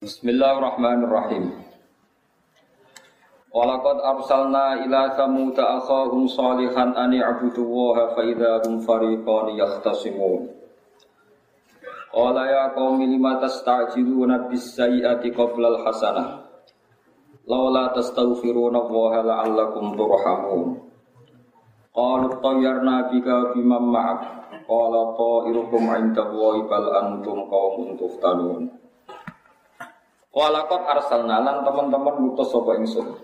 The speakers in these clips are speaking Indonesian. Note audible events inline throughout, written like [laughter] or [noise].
Bismillahirrahmanirrahim. Walaqad arsalna ila thamud akhahum salihan an i'budu wa fa idza hum fariqan yahtasimun. Qala ya qaumi lima tasta'jiluna bis sayyi'ati qabla al hasanah. Laula tastaghfiruna wa la'allakum turhamun. Qalu tayyarna bika bimam ma'ak. Qala ta'irukum 'inda Allahi bal antum qaumun tuftanun. Walakot arsalna lan teman-teman ngutus sapa ingsun.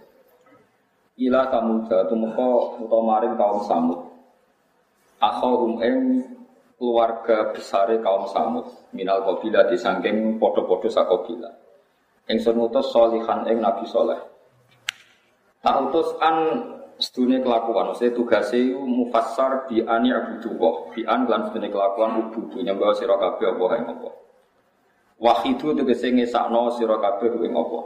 Ila samuda tumeka utawa maring kaum samud. Akhahum ing keluarga besare kaum samud minal qabila disangking padha-padha sakabila. Ingsun ngutus solihan ing nabi soleh. Tak utus an sedune kelakuan, saya tugasnya mufassar bi ani abudullah, bi an lan kelakuan ubudu nyembah sira kabeh apa ing apa. Wahidu tegese ngesakno sira kabeh ing apa.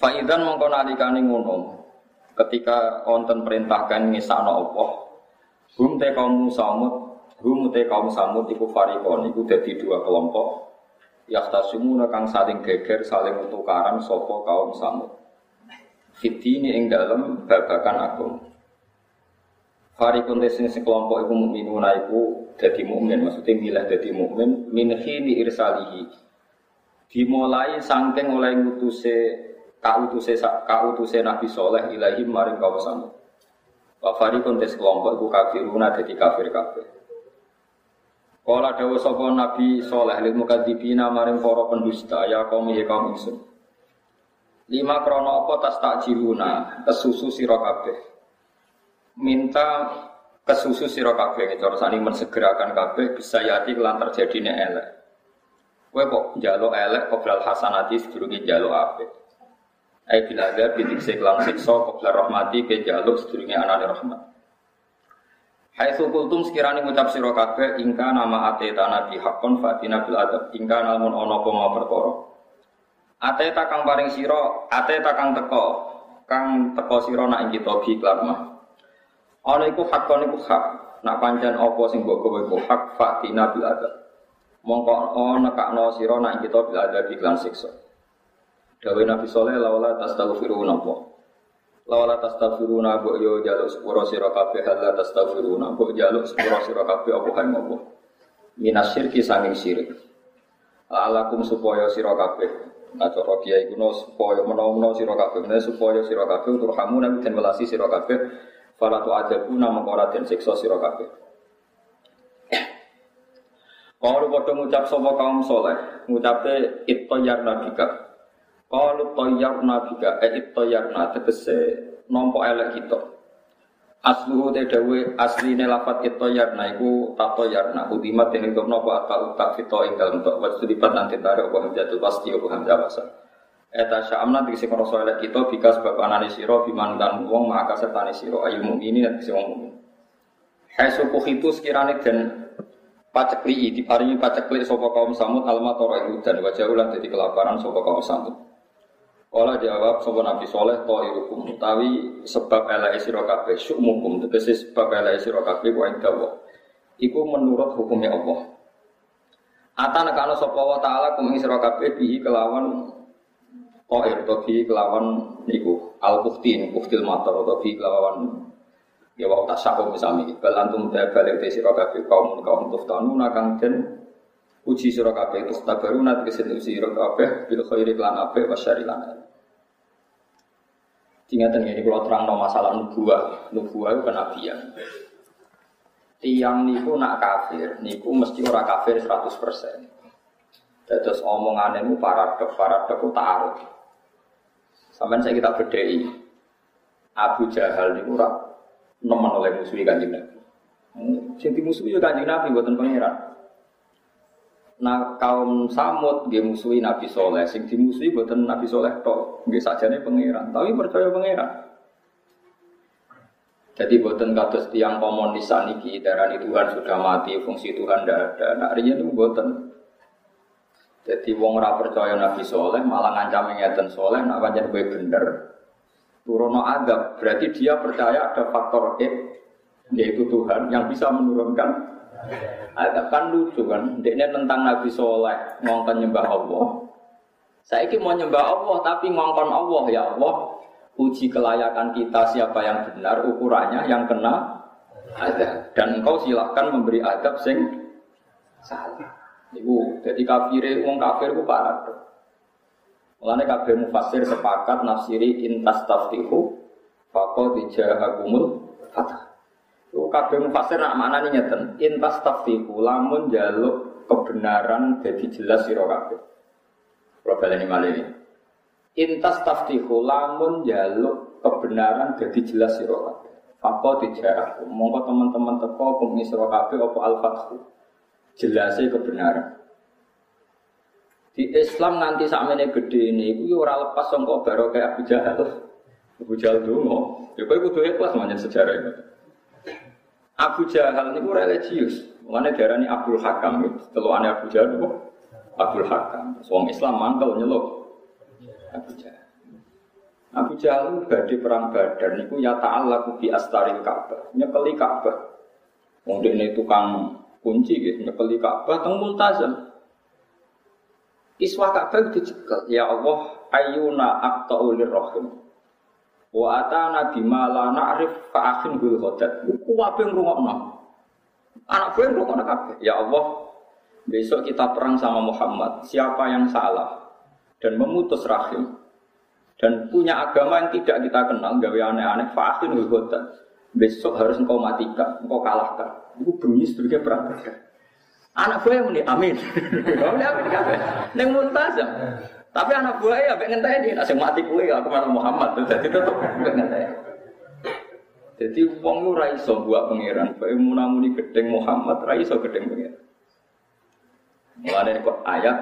Faidan mongko nalikane ngono. Ketika wonten perintah kan ngesakno apa, hum te kaum samud, hum te kaum samud iku farikon iku dadi dua kelompok. Yaktasimuna kang saling geger, saling tukaran sapa kaum samud. Fitini ing dalem babakan agung. Farikun sing sekelompok iku mukminuna iku dadi mukmin, maksudnya milih dadi mukmin min khini irsalihi. Dimulai sangking oleh ngutuse kautuse kautuse Nabi Soleh ilahi maring samud. Wa farikun tes kelompok iku kafiruna dadi kafir kafir. Kala dawa sapa Nabi Soleh lil mukadzibina maring para pendusta ya kaum ya kaum ingsun. Lima krono apa tas takjiluna kesusu sira kabeh minta kesusu siro kabeh cara sani mensegerakan kabeh bisa yati kelan terjadine elek. Kowe kok jalo elek kok bilal hasanati sedurunge jalo apik. Ai bila ada bidik seklan siksa kok rahmati ke jalo sedurunge anane rahmat. Hai sukultum sekiranya ngucap siro kabeh ingka nama ateta nabi hakon fatina bil adab ingka namun ono apa mau perkara. Ateta kang paring siro, ateta kang teko, kang teko siro nak kita bi klamah. Ana iku hak kon iku hak. Nak pancen apa sing mbok kowe iku hak fatina bil adab. Mongko ana kakno sira nak kita bil adab iklan siksa. Dawe Nabi Saleh laula tastaghfiruna apa. Laula tastaghfiruna mbok yo jaluk sepuro sira kabeh hal tastaghfiruna mbok jaluk sepuro sira kabeh apa kae apa. Minas syirki sanging syirik. Alakum supaya sira kabeh Nah, cara kiai kuno supaya menawa-menawa sira kabeh, supaya sira kabeh turhamu nabi dan welasi sira kabeh Fala tu ajabu nama kora dan siksa sira kabeh. Kalau padha ngucap sapa kaum soleh, ngucape ittayar nabika. Kalau toyar nabika, eh ittayar tegese nompo elek kita. Asluhu te dawe asline lafat ittayar na iku tatoyar udimat yang itu nopo atau tak fito ing dalem tok wajib lipat nanti tarik apa hamzatul pasti apa hamzah. Eta sya'amna tegese ngrasa elek kita bika sebab anane sira biman kan wong maka sertane sira ayu mukminin dan wong mukmin. Haisu itu sekirane dan pacekli diparingi pacekli sapa kaum samud alma tora itu dan wajah ulah dadi kelaparan sapa kaum samud. Kala jawab sapa Nabi Saleh to irukum utawi sebab elek sira kabeh syukmukum tegese sebab elek sira kabeh wa indawa. Iku menurut hukumnya Allah. Ata nekano sapa wa taala kum sira kabeh bihi kelawan Toir atau bi kelawan niku al bukti buktil motor atau bi kelawan ya wau tasakum misami bal antum ta balik te sira kabeh kaum kaum tuftanu nakang den uji sira kabeh tustabaruna tegese uji sira kabeh bil khairi lan apik wa syari lan Tingatan ini kalau terang no masalah nubuah, nubuah itu kenabian. Tiang niku nak kafir, niku mesti ora kafir 100%. Terus omongan ini paradok, paradok itu taruh. Sampai saya kita berdei. Abu Jahal ini kurang nemen oleh musuhi kanjeng Nabi. Sing dimusuhi ya kanjeng Nabi buatan pangeran. Nah kaum Samud dia musuhi Nabi Soleh, sing dimusuhi buatan Nabi Soleh tok, dia saja nih pangeran, tapi percaya pangeran. Jadi buatan kados tiang komunis saniki darah Tuhan sudah mati, fungsi Tuhan tidak ada. Nah, ini buatan jadi wong ora percaya Nabi Soleh malah ngancam ngeten Soleh nak pancen kowe bener. Turono adab berarti dia percaya ada faktor E yaitu Tuhan yang bisa menurunkan adab kan lucu kan. Dekne tentang Nabi Soleh ngongkon nyembah Allah. Saya ini mau nyembah Allah tapi ngongkon Allah ya Allah. Uji kelayakan kita siapa yang benar ukurannya yang kena ada dan engkau silahkan memberi adab sing salah. Ibu, jadi kafir, wong kafir itu parah. Mulane kabeh mufasir sepakat nafsiri intas taftihu faqad jahakumul fatah. Itu kabeh mufasir nak mana nih nyeten intas taftihu lamun jaluk kebenaran jadi jelas sira kabeh. Kalau baleni malih ini. Intas taftihu lamun jaluk kebenaran jadi jelas sira kabeh. Apa dijak Mongko teman-teman teko pengen sira kabeh apa al-fathu. Jelasnya kebenaran. Di Islam nanti sakmene gede ini iku ora lepas sangka baro kayak Abu Jahal. Abu Jahal dulu, ya kowe kudu ikhlas manjen sejarah itu. Abu Jahal niku religius. Mulane diarani Abdul Hakam, telukane Abu Jahal kok Abdul Hakam. Wong Islam mangkel nyeluk Abu Jahal. Abu Jahal badhe perang Badar niku ya ta'ala bi astaril Ka'bah, nyekeli Ka'bah. Wong dekne tukang kunci gitu, nyekeli Ka'bah teng Multazam. Iswa Ka'bah dicekel, ya Allah ayuna aqta'u rahim. Wa atana bima la na'rif fa akhin bil ghadat. Ku wae ngrungokno. Anak gue ngrungokno kabeh. Ya Allah, besok kita perang sama Muhammad. Siapa yang salah dan memutus rahim dan punya agama yang tidak kita kenal, gawe aneh-aneh, fa'akin hugotan. Besok harus engkau matikan, engkau kalahkan. Itu bunyi sebagai perang Anak gue yang muni, amin. [laughs] Amin, amin, Neng muntazam. Tapi anak gue ya pengen tanya dia, nasi mati ya, aku mana Muhammad. Jadi tetap pengen tanya. Jadi wong lu raiso buat pangeran, bae munamuni gedeng Muhammad raiso gedeng pangeran. Mulane kok ayat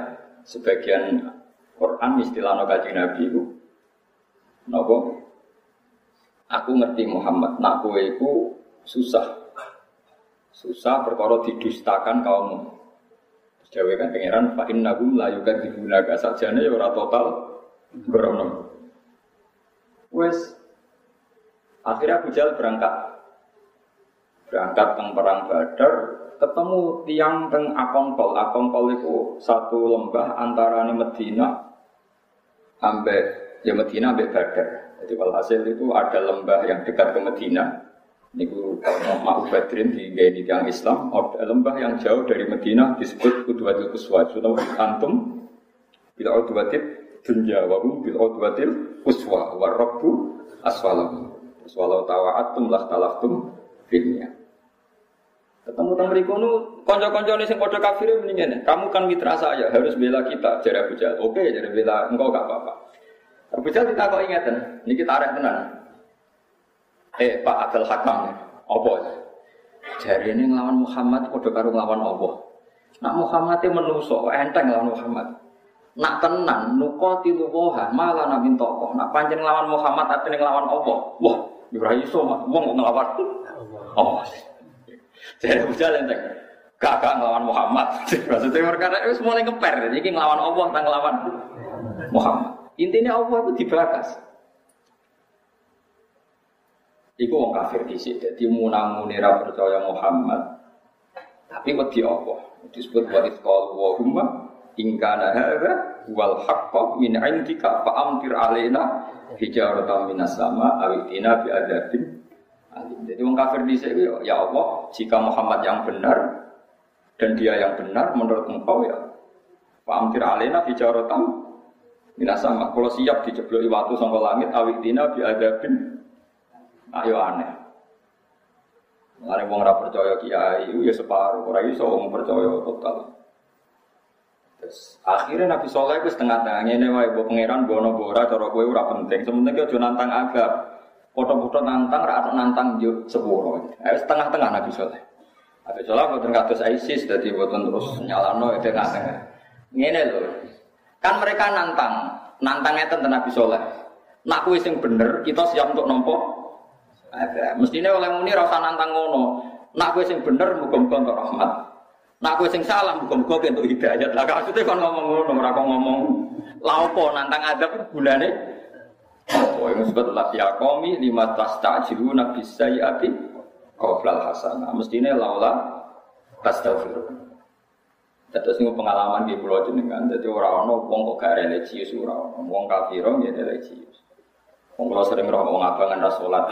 sebagian Quran istilah kaji Nabi itu Napa? Aku ngerti Muhammad, nak iku susah. Susah perkara didustakan kaummu. Jawa kan pangeran fa innahum la yukadzibunaka sajane ya ora total grono. Wes akhirnya Abu Jahal berangkat. Berangkat teng perang Badar, ketemu tiang teng Akongkol. Akongkol itu satu lembah antara Medina ambek ya Medina ambil Badar. Jadi walhasil itu ada lembah yang dekat ke Medina. Ini kalau mau Badrin di di tiang Islam, ada lembah yang jauh dari Medina disebut Udwatil Kuswa. Sudah antum bila Udwatil dunya wa hum Udwatil Kuswa wa Rabbu aswalam. Walau tawa'atum lah talaftum filmnya. Ketemu teng mriku nu kanca-kancane sing padha kafir mendingan. Kamu kan mitra saya, harus bela kita, jare Abu Oke, jadi bela engkau gak apa-apa. Abu Jahal kita kok ingatan, ini kita arek tenan. Eh Pak Abdul Hakam, apa? Jari ini ngelawan Muhammad, kode karo ngelawan Allah. Nak Muhammad itu menuso, enteng ngelawan Muhammad. Nak tenan, nuko tilu woha, malah nabi tokoh. Nak panjang ngelawan Muhammad, atau ngelawan Allah. Wah, Ibrahim so, wong ngelawan Allah. Jadi Abu Jahal enteng. Gak ngelawan Muhammad. [laughs] Maksudnya mereka itu semuanya ngeper. Jadi ngelawan Allah, tak ngelawan Muhammad. Intinya Allah itu dibakas. Iku wong kafir sini. Jadi munamuni ra percaya Muhammad. Tapi wedi Allah. Disebut wa isqal wa humma in kana hadza wal haqqu min indika fa alaina hijaratan minas sama awitina bi. Jadi wong kafir sini ya Allah, jika Muhammad yang benar dan dia yang benar menurut engkau ya fa amtir alaina hijaratan Mina sama, kalau siap dijebloki waktu sangka langit, awik dina bi adabin, ayo aneh. Mengenai wong ora percaya kiai, ya separuh, orang iso wong percaya total. Terus akhirnya Nabi Soleh itu setengah tengahnya ini wae buat pangeran bono bora cara kue ora penting. Sementara kau nantang agak, foto-foto nantang, rata nantang juk sepuluh. Eh setengah-tengah Nabi Soleh. Nabi Soleh buatan kados ISIS, jadi buatan terus nyalano itu tengah-tengah. Ini loh, Kan mereka nantang, nantangnya tentang Nabi Soleh. Nak kue sing bener, kita siap untuk nompo. Ada. Mestinya oleh muni rasa nantang ngono. Nak kue sing bener, muka-muka untuk rahmat. Nak kue sing salah, muka-muka untuk hidayat. Lah maksudnya kan ngomong ngono, mereka ngomong laupo nantang adab bulane. Oh, yang disebut lah ya komi lima tas takjilu nabi sayyati kau hasanah. Mestinya laulah astagfirullah. Terus ini pengalaman di pulau jenengan, jadi orang orang wong kok gak religius orang orang wong kafir ya religius. Wong kalau sering orang wong abangan ras sholat,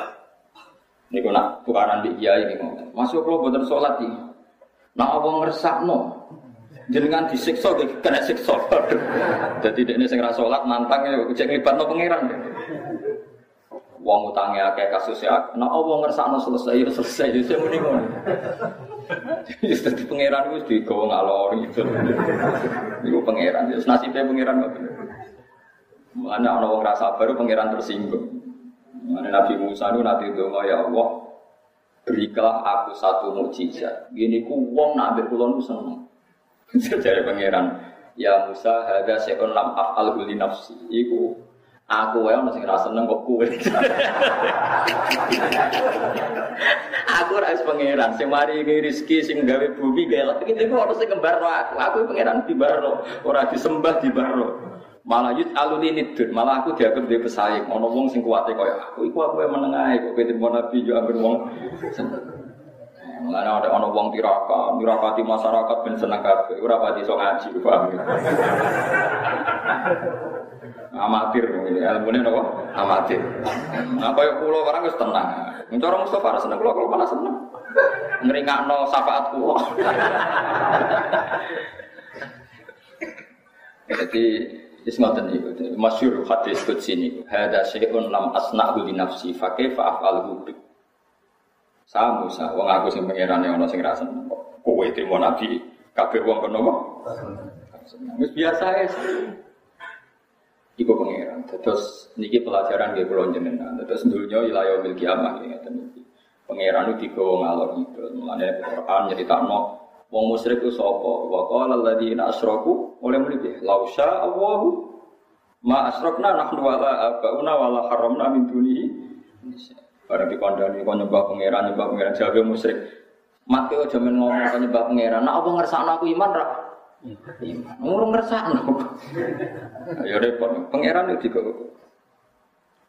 ini nak tukaran di ini mau masuk kalau bener sholat ini, nak wong ngersak no, jenengan disiksa kena siksa. [laughs] Jadi ini sing ras sholat nantang ya, cek libat no pangeran. Wong utangnya kayak kasus ya, nak wong ngersak no selesai ya selesai, saya mending [laughs] Jadi dadi pangeran wis digawa ngalor itu. Iku pangeran. Wis nasibe pangeran kok. Mana ana wong rasa baru pangeran tersinggung. Mana Nabi Musa itu nanti donga ya Allah, berikanlah aku satu mukjizat. Gini ku wong nak ambek kula nu seneng. [laughs] Jadi pangeran, ya Musa hada seon lam af'al li nafsi. Iku Aku wae ono sing ra seneng kok kowe. aku ora pangeran sing mari rezeki sing gawe bumi gawe lagi iki kok ono sing kembarno aku. Aku pangeran dibarno, ora disembah dibarno. Malah yut aluni nidun, malah aku dianggap dia pesaing. Ono wong sing kuwate koyo aku, iku aku yang menengah, kok mau nabi yo ambil wong. Mulane ada ono wong tiraka, mirakati masyarakat ben seneng kabeh, ora paham amatir ini ilmunya nopo? Amatir. Nah kaya pulau orang harus tenang. Mencorong Mustafa seneng pulau kalau malah seneng? No syafaat pulau jadi Ismatan itu masyur hadis kutsi ini Hada syai'un lam asna'hu li nafsi Fakih fa'af'alhu bik Saya Musa, wong aku sing yang ada sing rasa Kowe terima nabi Kabir wong kono Wis biasa ya. Terus niki pelajaran gue pulau jenengan. Terus dulunya wilayah milki amah ya niki. Pangeran itu digawa ngalor itu. Mulane Quran nyeritakno wong musyrik ku sapa? Wa qala alladziina asyraku oleh muni piye? Lau Allahu ma asrakna nahnu wala abauna wala haramna min dunihi. Barang dikandani kok nyembah pangeran nyembah pangeran jaga musyrik. Mati aja ngomong kok nyembah pangeran. Nah apa ngersakno aku iman ra? Ngurung ngersakno. [laughs] Ya repot. Pangeran itu juga.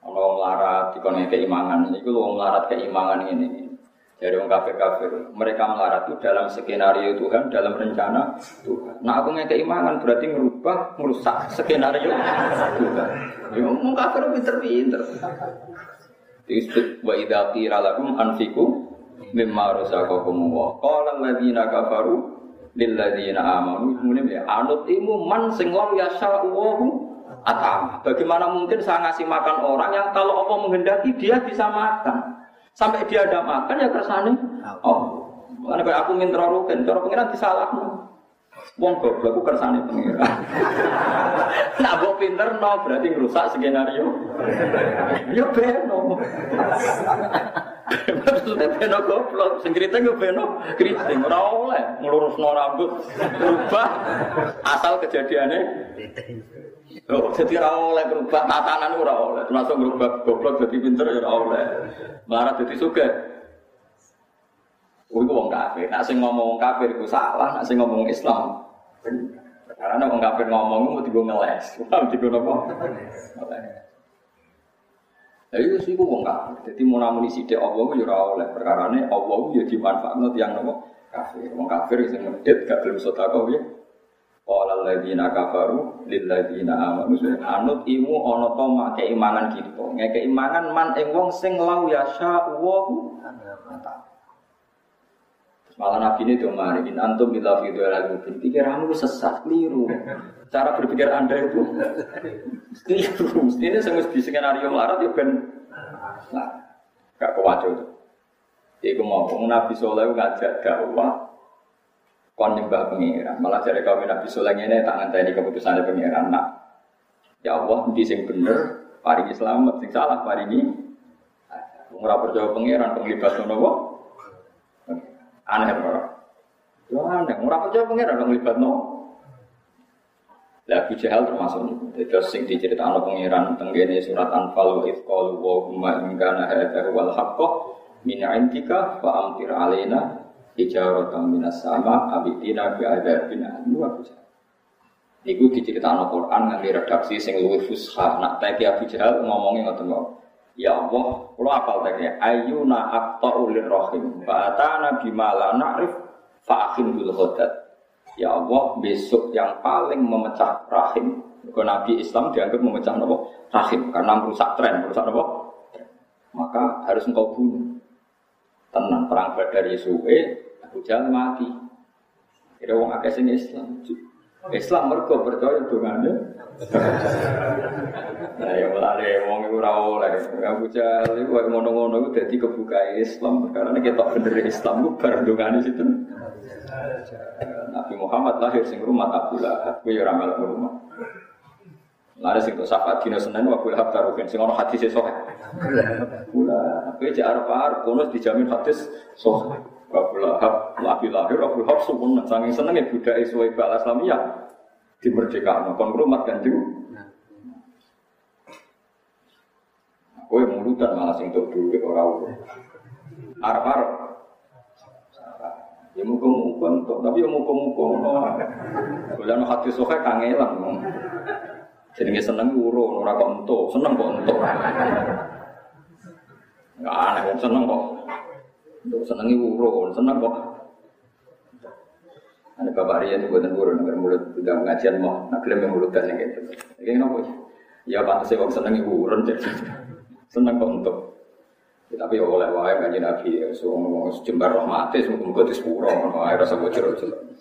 Kalau melarat di kono keimangan, itu lo melarat keimangan ini. Dari orang kafir-kafir, mereka melarat itu dalam skenario Tuhan, dalam rencana Tuhan. Nah aku nggak keimangan berarti merubah, merusak skenario Tuhan. Ya ngomong kafir pinter-pinter. Disebut wa idza qila lakum anfiqu mimma razaqakum wa qala alladziina kafaru lilladzina amanu kemudian ya anut imu man sing lam yasha'uhu atam. Bagaimana mungkin saya ngasih makan orang yang kalau Allah menghendaki dia bisa makan. Sampai dia ada makan ya kersane. Oh. Karena aku minta rugen, cara pengiran disalahno. Wong goblok aku kersane pengiran. [laughs] nah, mbok pinter no berarti ngerusak skenario. [laughs] Ya beno. Maksudnya beno goblok, sing kriting yo beno kriting, ora oleh nglurusno rambut, berubah asal kejadiannya. Oh, jadi ora oleh berubah tatanan ora oleh, termasuk berubah goblok jadi pinter ya ora oleh. Marah jadi suka. Oh, itu wong kafir. Nak sing ngomong kafir itu salah, nak sing ngomong Islam. Karena wong kafir ngomong [laughs] mau tiga ngeles, mau tiga nopo. Lah itu sih wong. Jadi mau namun isi dia Allah ya ora oleh perkara ini Allah ya dimanfaatkan tiang nopo kafir. Wong kafir sing ngedit gak gelem sedekah ya. Qala alladziina kafaru lil ladziina amanu anut imu ana to mak keimanan kita. Ngeke keimanan man ing wong sing lau yasha wa Malah Nabi ini tuh mari in antum bila video lagu pikiranmu sesat keliru. Cara berpikir anda itu [laughs] keliru. Ini semua di skenario melarat ya ben nah, gak kewajo. Iku mau Nabi Soleh ngajak dakwah kon nyembah pengiran. Malah dari kaum Nabi Soleh ini tak ngenteni keputusannya pengiran. Nah, ya Allah di sing bener paringi selamat, sing salah paringi. Ora percaya pengiran penglibat nopo Aneh ora. Yo aneh, ora percaya pangeran nang libatno. Lah Abu Jahal termasuk itu. Sing diceritakno pangeran tenggene surat Anfal wa ifqalu wa huma in kana hadza wal haqqo min indika fa amtir alaina hijaratan minas sama abitina bi adzabin alim Abu Jahal. Iku diceritakno Quran nganti redaksi sing luwih fusha. Nak teki Abu Jahal ngomongin ngoten wae. Ya Allah, kalau apal tadi ayuna aqta'u lirrahim fa atana bima la na'rif fa bil ghadat. Ya Allah, besok yang paling memecah rahim. Kalau Nabi Islam dianggap memecah nopo rahim karena merusak tren, merusak nopo. Maka harus engkau bunuh. Tenang perang Badar Yesuwe, Abu Jahal mati. Kira wong akeh sing Islam. Islam mergo percaya dongane. Nah ya mulane wong iku ora oleh. Abu Jahal iku kok ngono-ngono iku dadi kebuka Islam karena kita bener Islam ku bar dongane situ. Nabi Muhammad lahir sing rumah Abu Lahab, kuwi ora melok rumah. Lare sing sahabat dina Senin Abu Lahab karo sing ono hadis sahih. Kula, kowe cek arep-arep kono dijamin hadis sahih. Abu Lahab lagi lahir Abu Lahab sumpun saking senenge budaya suwe bal Islamiyah dimerdekakan kon rumah kanjeng Kowe mulutan malah sing tok duwe ora ora. Arep-arep. Ya muka-muka entuk, tapi ya muka-muka. Bulan hati sohe kangelan. Jenenge seneng urun ora kok entuk, seneng kok entuk. Enggak aneh seneng kok. Untuk senengi urun, seneng kok. Ada bapak Rian buatan urun, agar mulut tidak pengajian mau, nak klaim yang mulut dan yang gitu. Ini kenapa? Ya pantas wong senengi urun, seneng kok untuk. Ya, tapi ya oleh wae ngaji Nabi, ya, so jembar rohmatis, mungkin buat sepuro, wae rasa bocor jelas.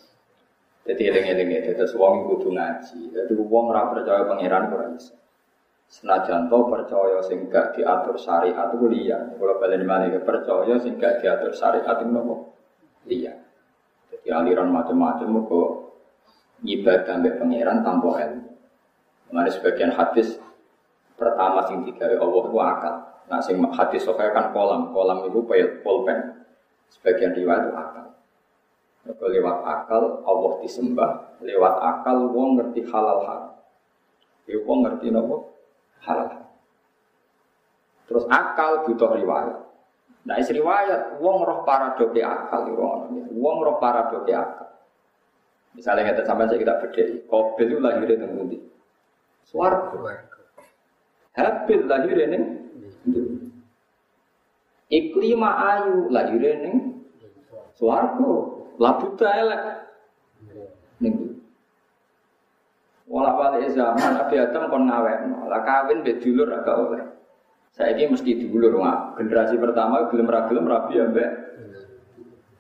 Jadi eling-eling itu, terus wong kudu ngaji. Jadi wong ora percaya pangeran ora. Senajan to percaya sing gak diatur syariat itu liya. Kalau balen malih percaya sing gak diatur syariat itu nopo? Liya. Jadi aliran macam-macam mergo ibadah mbek pangeran tanpa ilmu. Mengenai sebagian hadis pertama sing digawe Allah itu akal. Nah sing hadis sokai kan kolam, kolam itu pulpen. Sebagian riwayat itu akal. Mereka lewat akal Allah disembah, lewat akal wong ngerti halal haram. Ya wong ngerti nopo halal. Terus akal butuh riwayat. Nah, isi riwayat wong roh paradoke akal wong Wong roh paradoke akal. Misalnya kita sampai saya kita bedai, Kobil itu lahir di Ngendi? Suwargo. Habil lahir di Iklima ayu lahir di Suwargo. Labuta elek. Ning Wala wali zaman Nabi Adam kon ngawekno. Lah kawin mbek dulur agak oleh. Saiki mesti dulur mak. Generasi pertama gelem ra gelem rabi ambek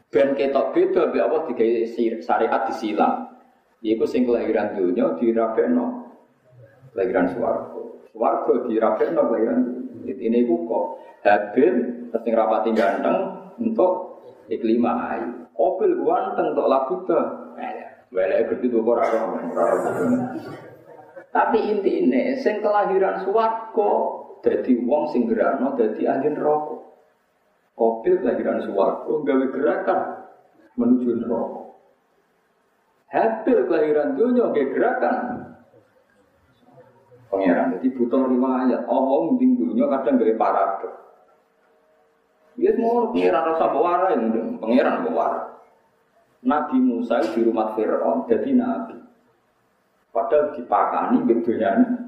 ben ketok beda mbek apa digawe syariat disilang. Iku sing kelahiran dunya dirabekno. Kelahiran swarga. Swarga dirabekno kelahiran dunya. Ini iku kok Habil sing rapati ganteng untuk iklima ayu. Opil ganteng untuk labuta. Welek gede tuh ora Tapi inti ini, sing kelahiran suwargo, jadi wong sing gerano, jadi ahli neraka. Kopil kelahiran suwargo, gawe gerakan menuju neraka. Habil kelahiran dunia, gawe gerakan. Pangeran, jadi butuh lima ayat. Allah mending dunia kadang gawe paradok. Dia mau pangeran rasa bawara yang pangeran bawara. Nabi Musa di rumah Fir'aun jadi nabi. Padahal dipakani bedanya.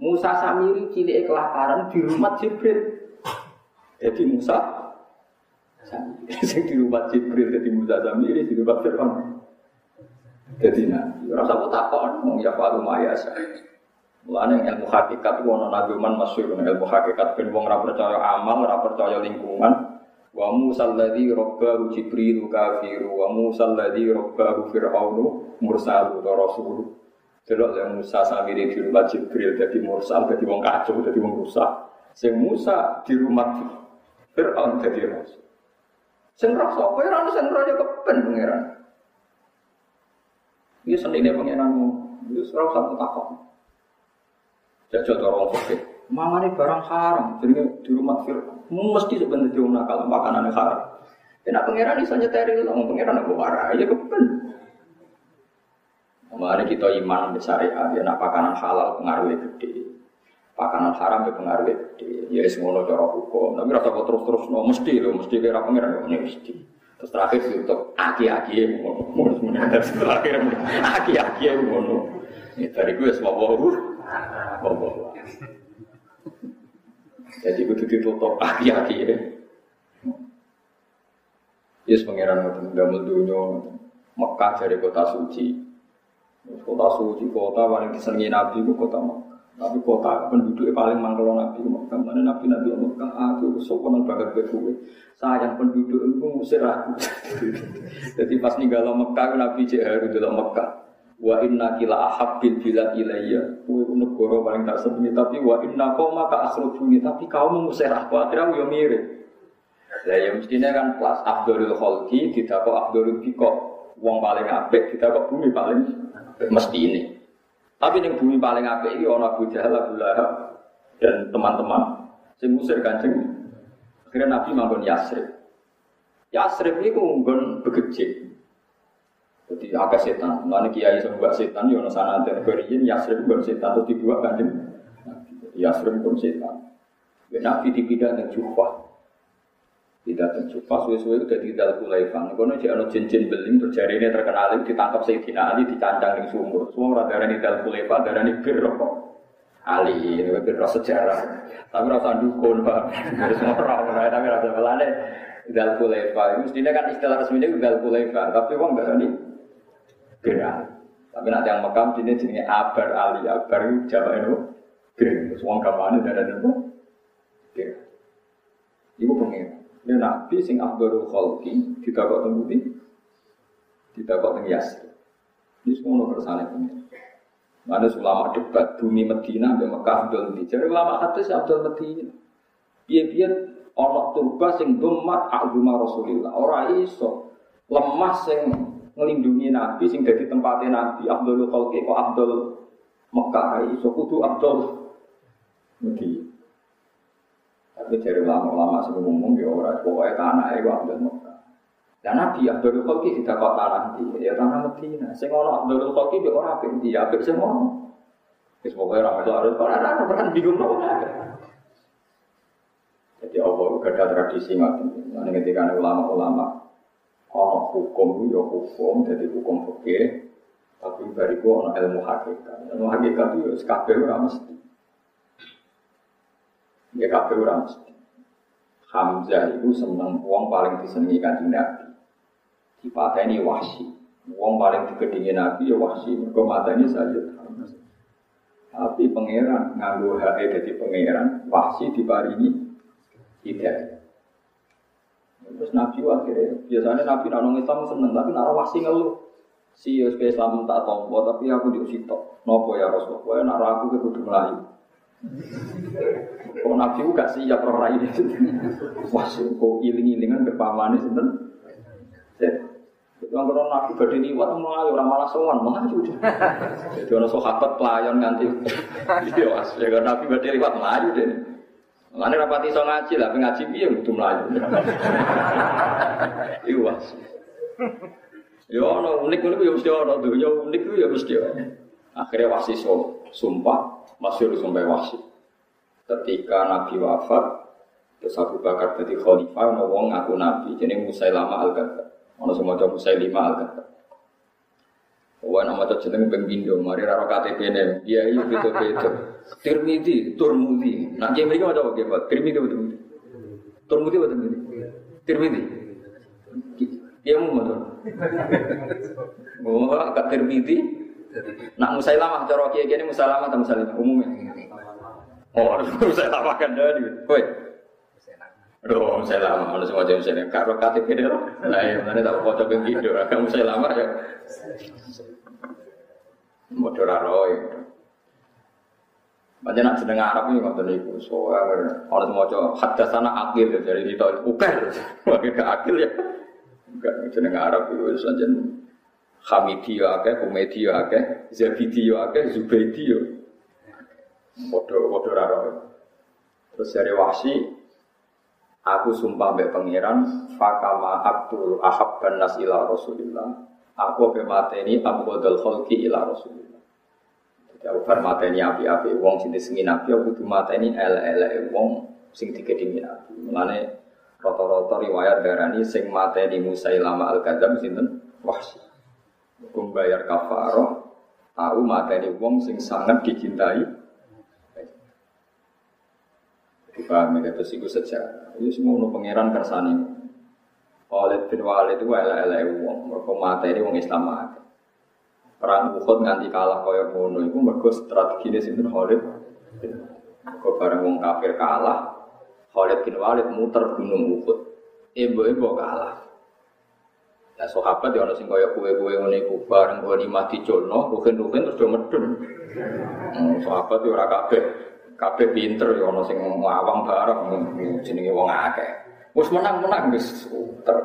Musa Samiri cilik kelaparan di rumah Jibril. Jadi Musa Samiri [laughs] di rumah Jibril jadi Musa Samiri di rumah Fir'aun. Jadi nabi. Rasa aku takon mau ya falu mayasa. Mulane ilmu hakikat wono nabi man masyhur ilmu hakikat ben wong ora percaya amal, ora lingkungan, Wa Musa alladhi rabbahu Jibril kafiru wa Musa alladhi rabbahu Fir'aunu mursalu wa rasulu. Delok yang Musa samire di rumah Jibril jadi mursal jadi wong kacau jadi wong rusak. Sing Musa di rumah Fir'aun jadi rasul. Sing roh sapa ora ono sing roh ya kepen pangeran. Iki senine pangeranmu. Wis ora usah takok. Jajal orang fikih. Mama ini barang haram, jadi di rumah Fir'aun. Mesti sebenarnya dia nakal makanan haram. Kena pangeran bisa nyeteri lah, pangeran aku marah, ya kepen. Kemarin kita iman syariat, ya nak pakanan halal pengaruhnya gede. Pakanan haram ya pengaruhnya gede. Ya semua cara hukum. Tapi rasa kok terus-terus, no, mesti loh, mesti kira pangeran, ya mesti. Terus terakhir untuk aki-aki ya, mau terakhir aki-aki ya, mau dari gue semua bohong, bohong. Jadi kudu ditutup aki-aki ya. Yes pangeran ngoten damel dunya. Mekah dari kota suci. Kota suci, kota paling disenangi Nabi itu kota Mekah. Tapi kota penduduknya paling mangkal Nabi Mekah. Mana Nabi Nabi Mekah, aku sopan banget gue Sayang penduduk itu ngusir. [laughs] Jadi pas ninggal Mekah, Nabi harus dalam Mekah. Wa inna kila ahabbil bila ilayya. Kue negara paling tak sebenarnya. Tapi wa inna kau maka akhrujuni. Tapi kau mengusir aku. Akhirnya ya mirip. Lah ya mestinya kan kelas Abdul Khalki tidak kok Abdul Biko Wong paling apik kita kok bumi paling mesti ini. Tapi yang bumi paling apik ini orang Abu Jahal, Abu Lahab dan teman-teman. Sing musir kancing. Akhirnya Nabi manggon Yasrib. Yasrib ini ngunggon begejik. Jadi agak setan. Mana kiai semua setan, ya sana ada beriin Yasrib bukan setan atau dibuat kancing. Yasrib pun setan. Nabi dipindah dan Jufah. Tidak tentu. Pas suwe-suwe udah di dalam kulaifan. Kono cek ono cincin beling terjadi ini terkenal itu ditangkap Sayyidina Ali dicancang di sumur. Semua orang darah di dalam kulaifan darah di bir. Ali ini bir sejarah. Tapi rasa dukun pak. Harus orang orang tapi rasa melane dalam kulaifan. Mestinya kan istilah resminya di dalam kulaifan. Tapi uang gak ini gerak. Tapi nanti yang makam sini jenisnya Abar Ali Abar Jawa itu gerak. Semua kamane darah itu gerak. Ibu pengen. Ini Nabi sing Abdul Khalki tidak kok tembuti, tidak kok tengyas. Ini semua kersane punya. Mana ulama debat bumi Medina sampai Mekah Abdul Medina. Jadi ulama hadis Abdul Medina. Biar-biar orang turba sing domat agama Rasulullah. Orang iso lemah sing ngelindungi Nabi sing dari tempatnya Nabi Abdul Khalki kok Abdul Mekah iso kudu Abdul Medina. Tapi dari ulama-ulama sebelum ngomong ya orang pokoknya tanah itu ambil Mekah. Dan Nabi Abdul Khalki tidak kau tanah di ya tanah Medina. Sing ono Abdul Khalki be orang apik di apik semua. Wis pokoknya orang itu harus orang orang pernah bingung loh. Jadi Allah ada tradisi ngoten. Nah ketika ulama-ulama ono hukum ya hukum, jadi hukum fikih. Tapi bariku ono ilmu hakikat. Ilmu hakikat itu ya kabeh ora mesti. Ya kabeh ora mesti. Hamzah itu seneng wong paling disenengi kanjeng Nabi. Dipateni wahsi. Wong paling digedingi Nabi ya wahsi. Mateni Sayyid Hamzah. Tapi pangeran nganggo hae dadi pangeran, wahsi diparingi hidayah. Terus Nabi akhirnya, biasanya Nabi nak nong Islam seneng, tapi nak wahsi ngeluh. Si Yus Islam tak tompo, tapi aku di sitok. Nopo ya Rasulullah, nak aku ke kudu melayu. Oh nabi gak siap roh rai Wah, kok iling-ilingan kepamane sinten. Itu kalau nabi gede liwat melayu orang malah sowan dia. Jadi orang sahabat pelayan nganti. [laughs] Iya ya kalau nabi gede liwat melayu deh. Mana rapati so ngaji lah, ngaji piye butuh melayu. [laughs] Iya mas. Ya ono unik-unik ya mesti ono, dunia unik ya mesti ono. Akhirnya wasi sumpah, Masyur sampai wahsi. Ketika Nabi wafat, terus Abu Bakar jadi khalifah, ono wong ngaku Nabi, jadi Musailama al-Ghazal. Ono semua coba Musailima al-Ghazal. Wah nama tuh jeneng pengbindo, mari raro KTP nih, dia itu betul betul. Tirmidhi, Turmudi. Nah dia mereka macam apa? Tirmidhi betul betul. Turmudi betul betul. Tirmidhi. Dia mau betul. Oh, kat Tirmidhi, Nak Musailamah cara kiai kiai Musailamah atau Musailamah umumnya. Oh, [laughs] Musailamah kan dari. Woi. Aduh, Musailamah, mana semua jam saya karo KTP deh. Nah, yang mana tak foto yang gitu, agak Musailamah ya. Modal roy. Banyak nak sedang Arab ini niku. Soalnya orang semua coba hadas sana akil ya, jadi itu ukar. Wakil ke akil ya. Enggak sedang Arab itu saja Hamidi yo akeh, Humedi yo akeh, Zabidi yo akeh, Zubaidi yo. Podo raro. Terus dari wasi, aku sumpah mbek pangeran, fakama abdul ahabban nas ila rasulillah. Aku be mateni abdul khalqi ila rasulillah. Jadi aku bar mateni api-api wong sing disengi nabi, aku kudu mateni ele-ele wong sing dikedingi nabi. Mulane rata-rata riwayat darani sing mateni Musailama al-Kadzab sinten? Wahsi membayar kafaroh tahu materi wong sing sangat dicintai dipahami kata siku sejarah itu semua no pangeran kersani Khalid bin Walid itu elek-elek wong, mergo materi wong Islam akeh. Perang Uhud nganti kalah kaya ngono iku mergo strategine sinten Khalid. Mergo bareng wong kafir kalah, Khalid bin Walid muter gunung Uhud. Ibu-ibu kalah. Nah, sahabat ya ono sing kaya kue-kue ngene iku bareng mati diculno, rugen-rugen terus do medun. Hmm, sahabat ya ora kabeh kabeh pinter ya ono sing ngawang bareng jenenge wong akeh. Wes menang-menang wis muter.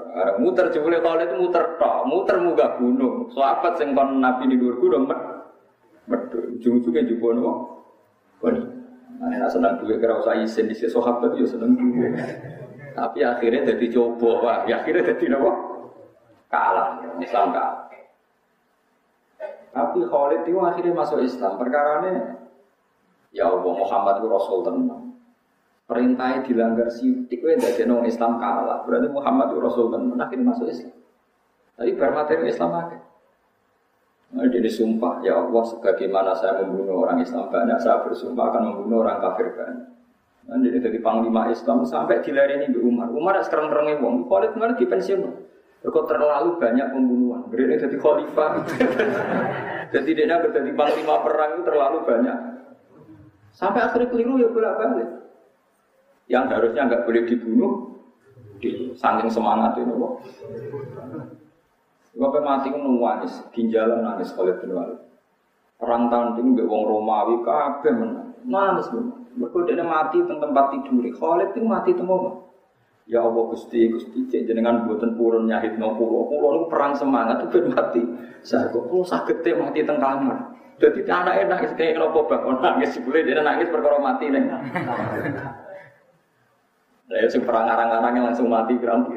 Muter jebule Khalid muter tok, muter munggah gunung. Sahabat sing kon Nabi di dhuwur gunung med medun. Ujung-ujunge jebul nopo? Koni. Nah, seneng duwe kira usah isin di sahabat yo seneng duwe. Tapi akhirnya jadi coba, wah, ya akhirnya jadi nopo? kalah, Islam kalah. Tapi Khalid itu akhirnya masuk Islam. Perkara ini, ya Allah Muhammad itu Rasul tenang. Perintahnya dilanggar sidik, itu dari nong Islam kalah. Berarti Muhammad Rasul tenang. Akhirnya masuk Islam. Tapi bermateri Islam aja. Nah, jadi sumpah, ya Allah, sebagaimana saya membunuh orang Islam banyak, saya bersumpah akan membunuh orang kafir banyak. Nah, jadi dari panglima Islam sampai dilariani di Umar. Umar sekarang terangnya wong, Khalid kemarin di pensiun. Kok terlalu banyak pembunuhan. Beri jadi khalifah. [laughs] jadi dia jadi panglima perang itu terlalu banyak. Sampai akhirnya keliru ya bolak balik. Yang harusnya nggak boleh dibunuh, di saking semangat ini kok. Bapak mati nangis, ginjalan nangis bin Walid. Perang tanding mbek wong Romawi kabeh menang. Nangis menang. Mergo dia mati di tempat tidur. Khalid itu mati temu Ya Allah Gusti Gusti cek jenengan buatan purun nyahit no pulau pulau itu perang semangat itu mati. Saya kok sakit teh mati teng kamar. Jadi anak nangis kayak nopo bakon nangis boleh dia nangis perkara mati nih. Nah, ya, perang arang-arang yang langsung mati berarti.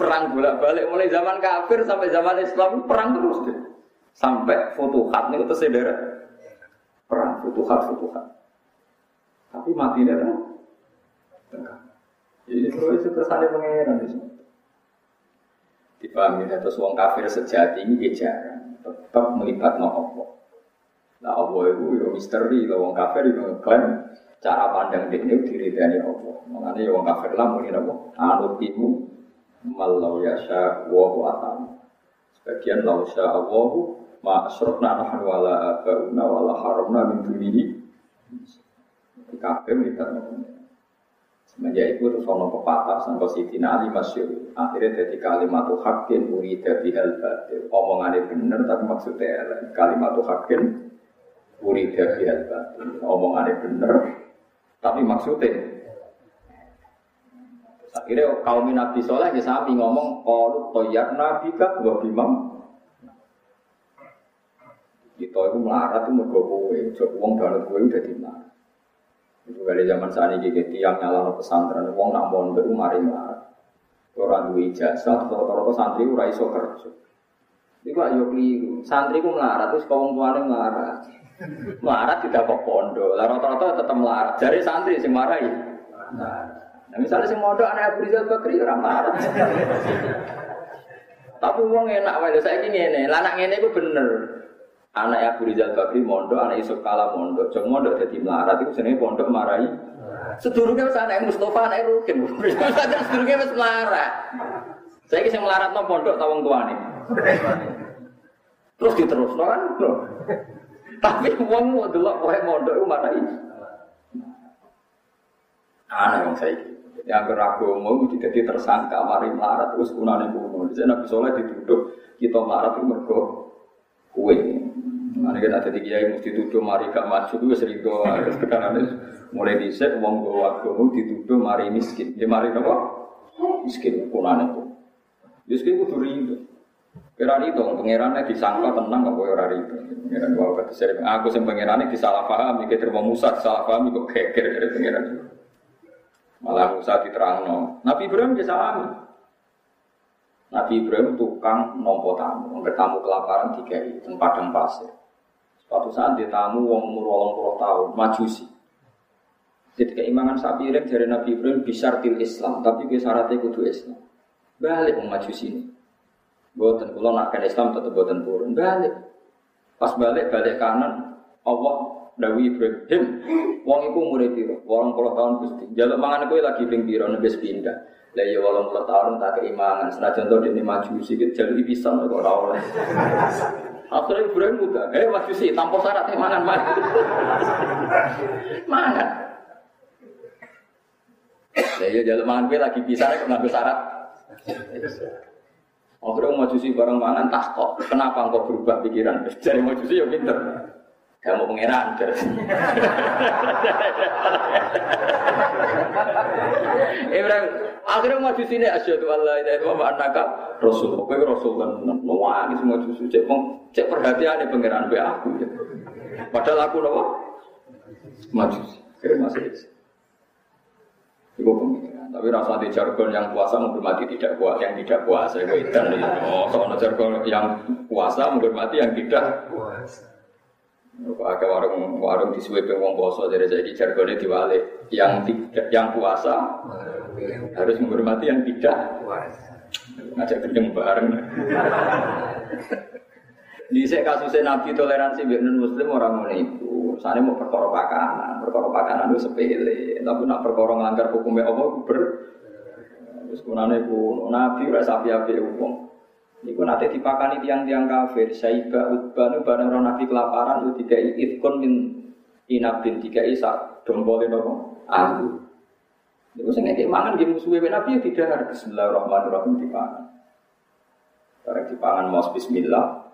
perang bolak-balik mulai zaman kafir sampai zaman Islam perang terus deh. Sampai futuhat nih itu saudara. Perang futuhat futuhat. Tapi mati tengah. Jadi terus itu kesannya pengeran di sini. Dipahami terus wong kafir sejati ini jarang tetap melibat no Allah. Nah Allah itu ya misteri, lah kafir itu ngeklaim cara pandang dia itu diri dari Allah. Makanya ya wong kafir lah mungkin apa? Anut ibu malau yasha wa atam. Sebagian lau sya Allah ma asrofna nahnu wala abauna wala haramna min dunihi. Kafir no Semenjak itu terus ono pepatah sampai Siti Ali masyur. Akhirnya jadi kalimat hakin dari hal batil. Omongannya bener tapi maksudnya. Kalimat tuh hakin dari hal batil. Omongannya bener tapi maksudnya Akhirnya kaum Nabi Soleh ya sami ngomong kalau toyak Nabi kan gua bimam. Kita itu melarat itu mergo kowe, uang dalam kowe udah di mana. Itu kali zaman saat ini gitu, tiang nyala pesantren, uang nak mondok mari melarat. Orang dua ijazah, rata-rata santri ora iso kerja. Iku ayo keliru, santri ku melarat terus kaum tuane melarat. Melarat tidak kok pondok, lah rata-rata tetap melarat. Jadi santri sing marahi. Nah, misalnya sing mondok anak Abu Rizal Bakri ora melarat. Tapi uang enak wae saya ini ngene, lah anak ngene bener. Anak Abu Rizal Bakri mondok, anak Yusuf Kala mondok. Jom mondok jadi melarat itu senengnya pondok marahi. Sedurungnya wis anak Mustafa, anak Rukin. Sedurungnya wis melarat. Saya kisah melarat no pondok tawang tuane. Terus diterus no kan? Tapi uang mau delok wae mondok itu marahi. Anak yang saya yang beragu mau jadi tersangka mari melarat terus kunane kuno. Jadi Nabi Soleh dituduh kita melarat itu mergo kue. Mana kita ada kiai mesti tuduh mari gak maju itu sering doa. Sekarang mulai dicek uang bawa agama dituduh mari miskin. Ya mari apa? Miskin kunan itu. Miskin itu rido. Kira itu pangerannya disangka tenang kok ora rido. Pangeran gua kata sering aku sing pangerannya disalah paham mikir terima Musa salah paham kok geger dari pangeran. Malah Musa diterangno. Nabi Ibrahim amin. Nabi Ibrahim tukang nompo tamu, nggak tamu kelaparan tiga di yang pasir. Suatu saat dia tamu wong umur walang puluh tahun, majusi. Jadi keimangan sapi iring dari Nabi Ibrahim bisa til Islam, tapi gue syaratnya kudu Islam. Balik majusi ini. Buatan kalau nak Islam tetap buatan turun. Balik. Pas balik balik kanan, Allah Dawi Ibrahim, wong iku umure piro? Wong puluh tahun gusti. Jaluk mangan kowe lagi ping piro nebes pindah. Lah ya walau puluh tahun tak keimangan. Senajan to dene maju sikit jalur pisan kok ora oleh. Akhirnya Ibrahim muda, eh maju sih tanpa syarat mangan mangan. mangan. Lah ya jalur mangan gue lagi bisa kok ngambil syarat. Akhirnya maju sih bareng mangan tak kok. Kenapa engkau berubah pikiran? [laughs] Jadi maju sih ya pinter. Kamu pangeran Ibrahim [laughs] akhirnya maju sini asyhadu alla ilaha illallah wa annaka rasul. Kowe rasul kan nuwangi semua susu cek cek perhatian pangeran be aku. Padahal aku nopo maju. Kira masih Ibu pengiran. Tapi rasa di jargon yang puasa menghormati tidak puasa, yang tidak puasa itu itu. Oh, soalnya jargon yang puasa menghormati yang tidak puasa. Ada warung warung di suwe wong poso dari jadi jargonnya diwalik. Yang tidak yang puasa harus menghormati yang tidak puasa. Ngajak gendeng bareng. Di saya kasusnya Nabi toleransi non Muslim orang mau itu, sana mau perkara pakanan, perkara pakanan itu sepele, tapi nak perkara ngelanggar hukumnya Allah ber, terus kunane pun Nabi rasa api api hukum. Iku nanti dipakani tiang-tiang kafir, Saiba, Utbah, itu barang orang Nabi kelaparan, itu tiga ifkon min inabin, tiga isa, dombolin nopo, aku. Itu saya ngekik mangan, dia musuhnya Nabi, ya tidak ada Bismillahirrahmanirrahim dipangan. Barang dipangan, mau Bismillah,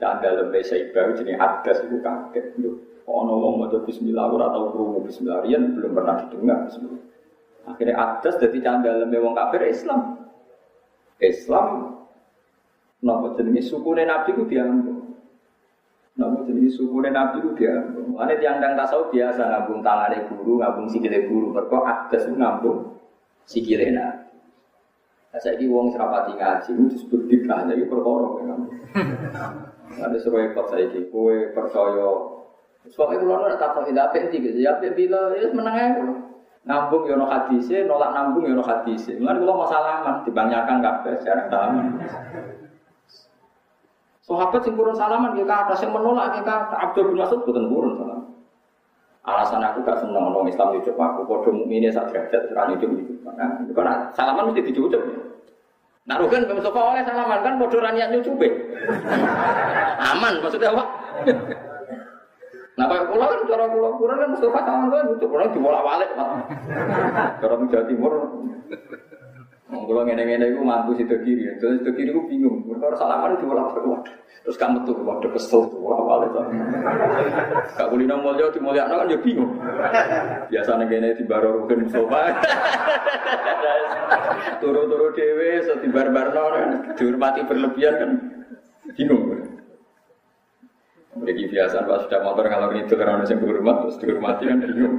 dan dalam bahasa Ibrahim jadi adas itu kaget. Oh, ngomong mau Bismillah, ora tahu krungu Bismillah, Rian belum pernah didengar Bismillah. Akhirnya adas jadi candal wong kafir Islam. Islam Napa jenenge sukune Nabi ku diambung. Napa jenenge sukune Nabi ku diambung. Ane tiang tiang tasawuf biasa ngambung tangane guru, ngambung sikile guru. Mergo adas ku ngambung sikile Nabi. Saya ini uang serapati ngaji, itu disebut bid'ah, jadi perkara kan. Ada sesuai ikut saya ini, kue percaya. Soalnya kalau ada tak tahu tidak apa gitu, ya bila ya menang aja Nambung yono hadise, nolak nambung yono hadise. Mulai kalau masalah mah dibanyakan kabeh jarang tahu. Sahabat sing kurun salaman ya kata, sing menolak ya kata. Abdul bin Mas'ud boten kurun salaman. Alasan aku gak seneng orang Islam nyucup aku, podo mukmine sak derajat ora nyucup itu. Nah, karena salaman mesti dicucup. Nah, Rugen Mustafa oleh salaman kan podo ra niat nyucupe. Aman maksudnya apa? Nah, kayak pulau kan cara pulau kurang kan Mustafa salaman kan nyucup, orang dibolak-balik. Cara Jawa Timur Mengkulo ngene-ngene iku mantu situ kiri, terus situ kiri ku bingung. Mereka salaman itu malah waduh. Terus kamu tuh waduh kesel tuh, balik tuh. Kak kulino mulya di mulya kan ya bingung. Biasanya ngene di baro rugen sofa. Turu-turu dewe, so di bar-barno kan, dihormati berlebihan kan, bingung. Jadi biasa pas sudah motor kalau itu karena orang yang berhormat terus dihormati kan bingung.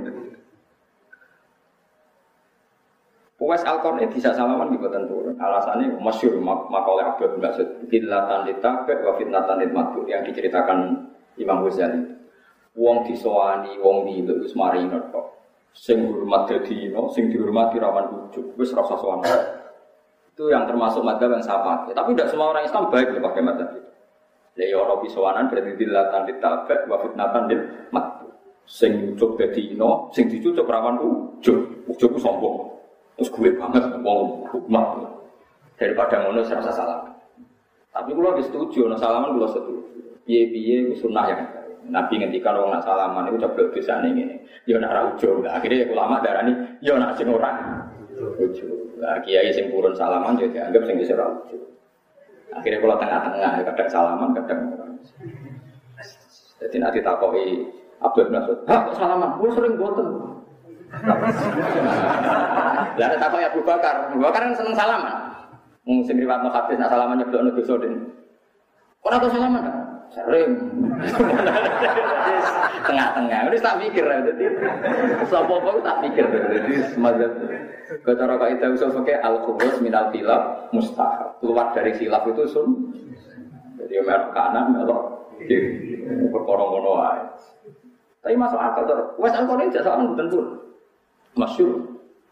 Uwais al ini bisa salaman di buatan turun. Alasannya masyur makoleh Abdul Masud. Fitnatan ditabek wa fitnatan ditmatu yang diceritakan Imam Ghazali. Wong disowani, wong di wis marinot kok. Sing hormat dadi no, sing dihormati rawan ujuk. Wis rasa sowan. Itu yang termasuk madzhab yang pakai. Tapi tidak semua orang Islam baik loh pakai madzhab itu. Ya ya orang bisowanan berarti dilatan ditabek wa fitnatan ditmatu. Sing ujuk dadi no, sing dicucuk rawan ujuk. Ujuk sombong. Terus gue banget mau hukmah. Daripada ngono saya rasa salah. Tapi kalau lebih setuju, nah salaman kalau setuju. Biye biye sunnah yang Nabi ngendikan orang nak salaman itu coba bisa nih ini. Yo nak raujo. Nah, akhirnya ulama darah ini, yo nak sing orang. Nah, kiai sing purun salaman jadi anggap sing bisa raujo. Akhirnya kalau tengah-tengah kadang salaman kadang orang. Jadi nanti takoi Abdul Nasud, ah salaman, gue sering boten. Lah ada apa ya Abu Bakar? Abu Bakar kan seneng salaman. Mungkin riwayat hadis nak salaman nyeblok dosa den. Ora tau salaman kan? Sering. [laughs] Tengah-tengah. Ini tak mikir ya. Jadi sapa apa tak mikir. Jadi semacam Kata kaidah usul pakai al khubus minal khilaf mustahab. Keluar dari khilaf itu sun. Jadi melok kanan melok kiri. Perkara ngono. Tapi masuk akal tuh. Wes alkohol ini jasa bukan pun masyur.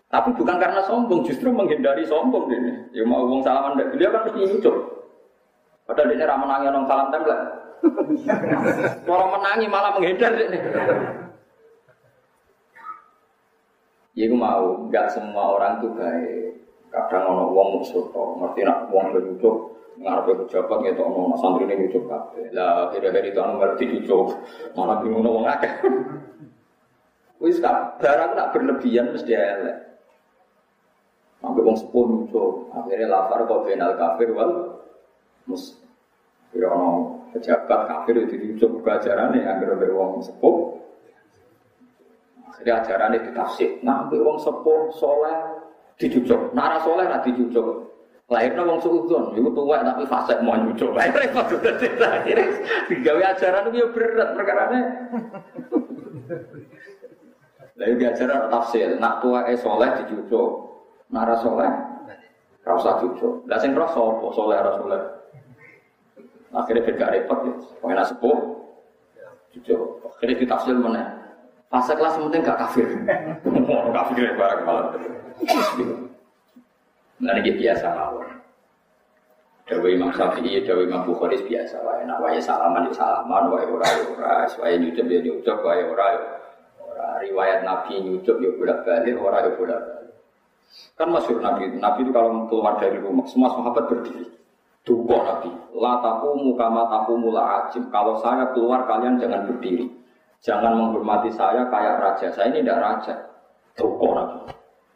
Tapi bukan karena sombong, justru menghindari sombong ini. Ya mau uang salaman dari beliau kan mesti nyucuk. Padahal ini ramah nangis orang salam tempel. [laughs] Orang menangi malah menghindar ini. Ya gue mau, nggak semua orang tuh baik. Kadang ono wong musuh ngerti nak wong nyucuk ngarepe pejabat ngetok ono santri ini nyucuk kabeh. Lah akhir-akhir itu anu ngerti nyucuk, malah bingung wong akeh. Wis kan barang nak berlebihan mesti elek. Sampai wong sepuh nyucuk, akhirnya lapar kok benal kafir wal mus. Kira ono pejabat kafir itu nyucuk ajarannya agar wong sepuh. Jadi ajarannya ditafsir. Nah, wong sepuh soleh dicucuk. Nara soleh lah dicucuk. Lahirnya wong suudon, itu tua tapi fase mau nyucuk. Repot sudah Akhirnya digawe ajaran itu ya berat perkaranya. Lalu di ajaran tafsir, nak tua eh soleh dicucuk. Nara soleh, rasa cucuk. Lah sing rasa apa soleh rasa soleh. Akhirnya beda repot ya. Pengen sepuh, cucuk. Akhirnya ditafsir mana? Fase kelas penting gak kafir. [laughs] Kafir ya barang malah. Nah ini biasa mawon. Dewi Imam Syafi'i, Dewi Imam Bukhari biasa wae. Nak wae salaman ya salaman, wae ora ya ora, wae nyucup ya nyucup, wae ora ya ora. Riwayat Nabi nyucup ya bolak balik, ora ya bolak balik. Kan masyur Nabi, Nabi itu kalau keluar dari rumah, semua sahabat berdiri. Duko Nabi, la takumu kama takumu la ajim. Kalau saya keluar kalian jangan berdiri. Jangan menghormati saya kayak raja. Saya ini tidak raja. Toko nabi.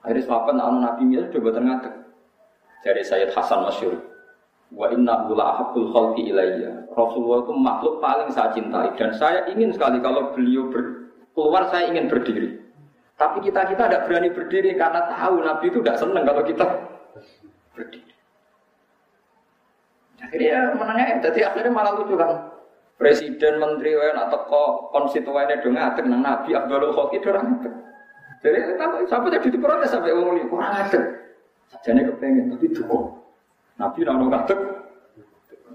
Akhirnya sahabat nak nabi milih coba terngatek. Dari Sayyid Hasan Masyur. Wa inna la khalqi ilayya. Rasulullah itu makhluk paling saya cintai dan saya ingin sekali kalau beliau ber, keluar saya ingin berdiri. Tapi kita kita tidak berani berdiri karena tahu Nabi itu tidak senang kalau kita berdiri. Akhirnya menangnya, jadi akhirnya malah lucu kan. Presiden, menteri, wae nak teko konstituennya dong nang Nabi Abdul Khalqi orang ngatek. Jadi kalau sampai jadi diprotes sampai wong ini kurang ngatek. Sajane kepengen tapi duko. Nabi nang ngatek.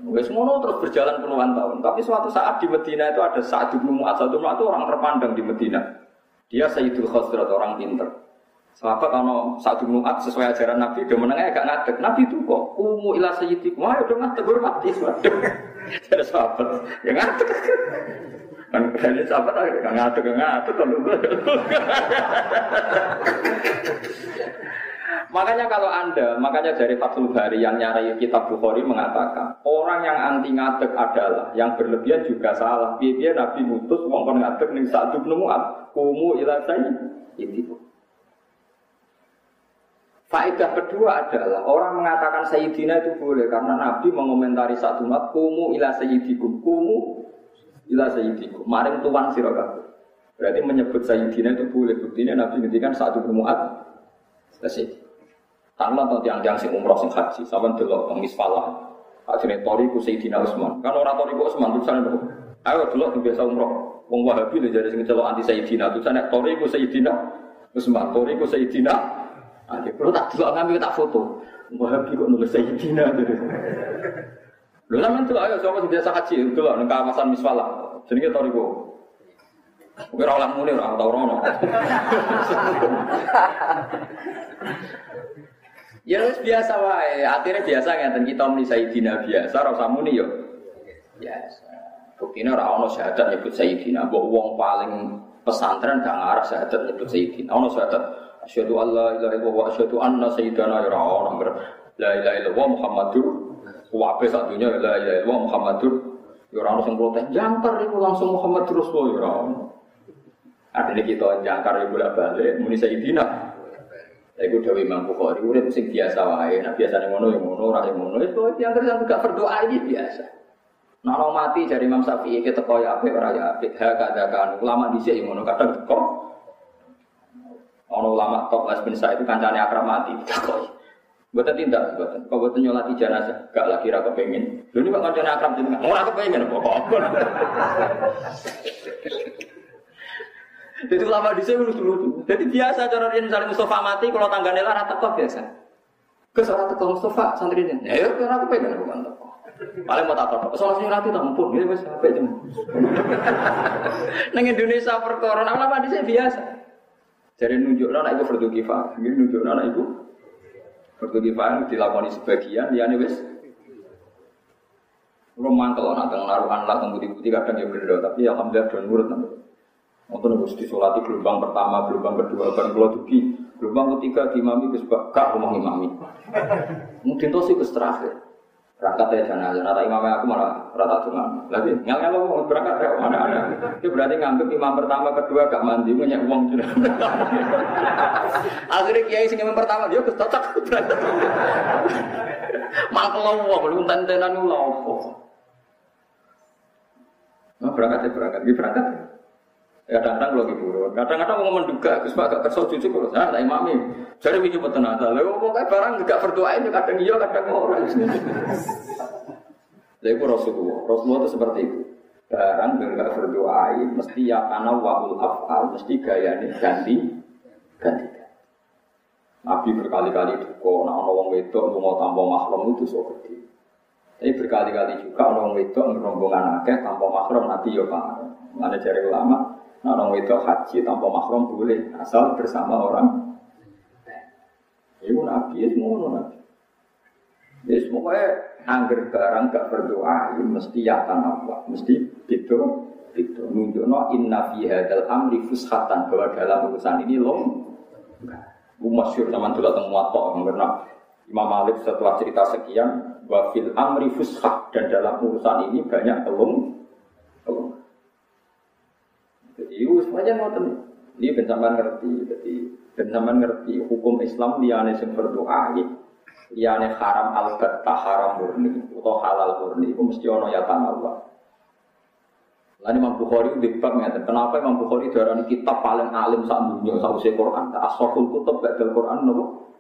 Wes ngono terus berjalan puluhan tahun. Tapi suatu saat di Medina itu ada Sa'ad bin Mu'adz. Sa'ad bin itu orang terpandang di Medina. Dia Sayyidul Khosrat, orang pinter. Sahabat kalau Sa'ad bin Mu'adz sesuai ajaran Nabi, dia menengah agak ngatek. Nabi itu kok, umu ila sayyidikum. Wah, udah ngatek, hormati. Ada [laughs] sahabat yang ngatur. Kan kayaknya sahabat ngatur kan ngatur kalau Makanya kalau anda, makanya dari Fathul Bari yang nyari kitab Bukhari mengatakan orang yang anti ngadeg adalah yang berlebihan juga salah. Biar Nabi mutus ngomong ngadeg nih satu penemuan kumu ilasai itu. Faedah kedua adalah orang mengatakan Sayyidina itu boleh karena Nabi mengomentari satu mat kumu ila Sayyidikum. Kumu ila Sayyidikum. Maring tuan sirokabu berarti menyebut Sayyidina itu boleh. Buktinya Nabi ngendikan satu muat Tasik Tanpa atau tiang-tiang sing umroh sing haji Sama dulu yang misfalah Akhirnya toriku Sayyidina Usman Kan orang toriku Usman tulisannya dulu Ayo dulu biasa umroh Wong Wahabi lu jadi sing celok anti Sayyidina Tulisannya toriku Sayyidina Usman Toriku Sayyidina Ali, kalau tak dulu ngambil tak foto. Wahabi kok nulis Sayyidina. Lho sampean delok ayo sapa sing biasa haji delok nang kawasan Miswala. Jenenge Torigo. Kowe ora oleh muni ora tau rono. [laughs] Ya wis biasa wae, akhirnya biasa ngeten kita muni Sayyidina biasa ora usah muni yo. Biasa. Buktinya ora ono syahadat nyebut Sayyidina, mbok wong paling pesantren gak ngarah syahadat nyebut Sayyidina. Ono syahadat. Asyhadu an la ilaha illallah wa asyhadu anna sayyidana ya orang ber la ilaha illallah Muhammadur. Wa ape satunya la ilaha illallah Muhammadur. Ya ora sing protes. Jangkar itu langsung Muhammad Rasul ya ora Artinya kita jangkar ibu bolak balik muni sayyidina Iku Dewi Imam Bukhari, udah sing biasa wae. Nah biasanya ngono yang ngono, orang yang ngono. Itu yang terus gak berdoa ini biasa. Nah mati dari Imam Syafi'i kita kau ya apik ora ya apik. Ha kadakan ulama dhisik ngono kadang teko Ono ulama top Les bin itu kancane akrab mati. Takoi. Buatan tindak, buatan. Kau buatan nyolati jenazah, gak lagi rakyat pengen. Lu ini kok kancane akrab jenazah, mau rakyat pengen apa kok? Jadi ulama di sini lucu-lucu. Jadi biasa cara dia misalnya Mustafa mati, kalau tanggane lah rata kok biasa. Ke seorang teko Mustafa santri ini, ya ya aku pengen aku mantap. Paling mau tak tahu, soal sing rati tak mumpun, ini wis jam. Neng Indonesia perkara, ulama di sini biasa. Jadi nunjuk anak ibu fardu kifayah. Ini nunjuk anak ibu fardu kifayah dilakoni sebagian, ya wis. Kalau mangkel nak tengah naruhan lah tunggu putih kadang ya bener, tapi alhamdulillah dan nurut nanti. Untuk nunggu di gelombang pertama, gelombang kedua, kan kalau tuki Gelombang ketiga di imami ke gak rumah imami. Mungkin tuh sih ke terakhir. Berangkat ya jangan aja. Nata imamnya aku malah rata dengan. Lagi ngel ngel mau berangkat ya mana ada. Itu berarti nganggep imam pertama kedua gak mandi punya uang sudah. [laughs] Akhirnya kiai sing imam pertama dia cocok berangkat. [laughs] Mangkel lo belum tentenan lo Nah, berangkat ya berangkat, ya berangkat. Ya kadang-kadang kalau gitu, kadang-kadang mau menduga, Gus Pak gak kerso cucu kalau saya tak imami. Jadi betul nada, lalu pokoknya barang gak berdoa itu kadang iya, kadang orang. [laughs] Jadi itu Rasulullah, Rasulullah itu seperti itu. Barang gak berdoa, mesti ya karena wahul afal, mesti gaya ini ganti, ganti. Nabi berkali-kali duka, nah orang wedok mau tambah mahram itu gede. Tapi berkali-kali juga orang wedok rombongan akeh tanpa mahram Nabi ya Pak. Mana cari ulama, orang itu haji tanpa mahram boleh asal bersama orang. Ibu nabi, itu semua nabi. Ya semuanya angger barang gak berdoa, ya mesti ya Allah, mesti gitu, gitu. Nunjukno inna fi hadal amri fushatan bahwa dalam urusan ini long. Bu masyur sama dulu temu watok karena Imam Malik setelah cerita sekian wafil amri fushat dan dalam urusan ini banyak telung Iku semuanya ngoten. Ini bencaman ngerti, jadi bencaman ngerti hukum Islam liane sing berdoa liane haram albatta haram murni atau halal murni itu mesti ono ya Allah. Lalu Imam Bukhari itu bab. Kenapa Imam Bukhari darani kitab paling alim saat dunia sausé Quran. Asraful kutub ba'dal Quran nopo?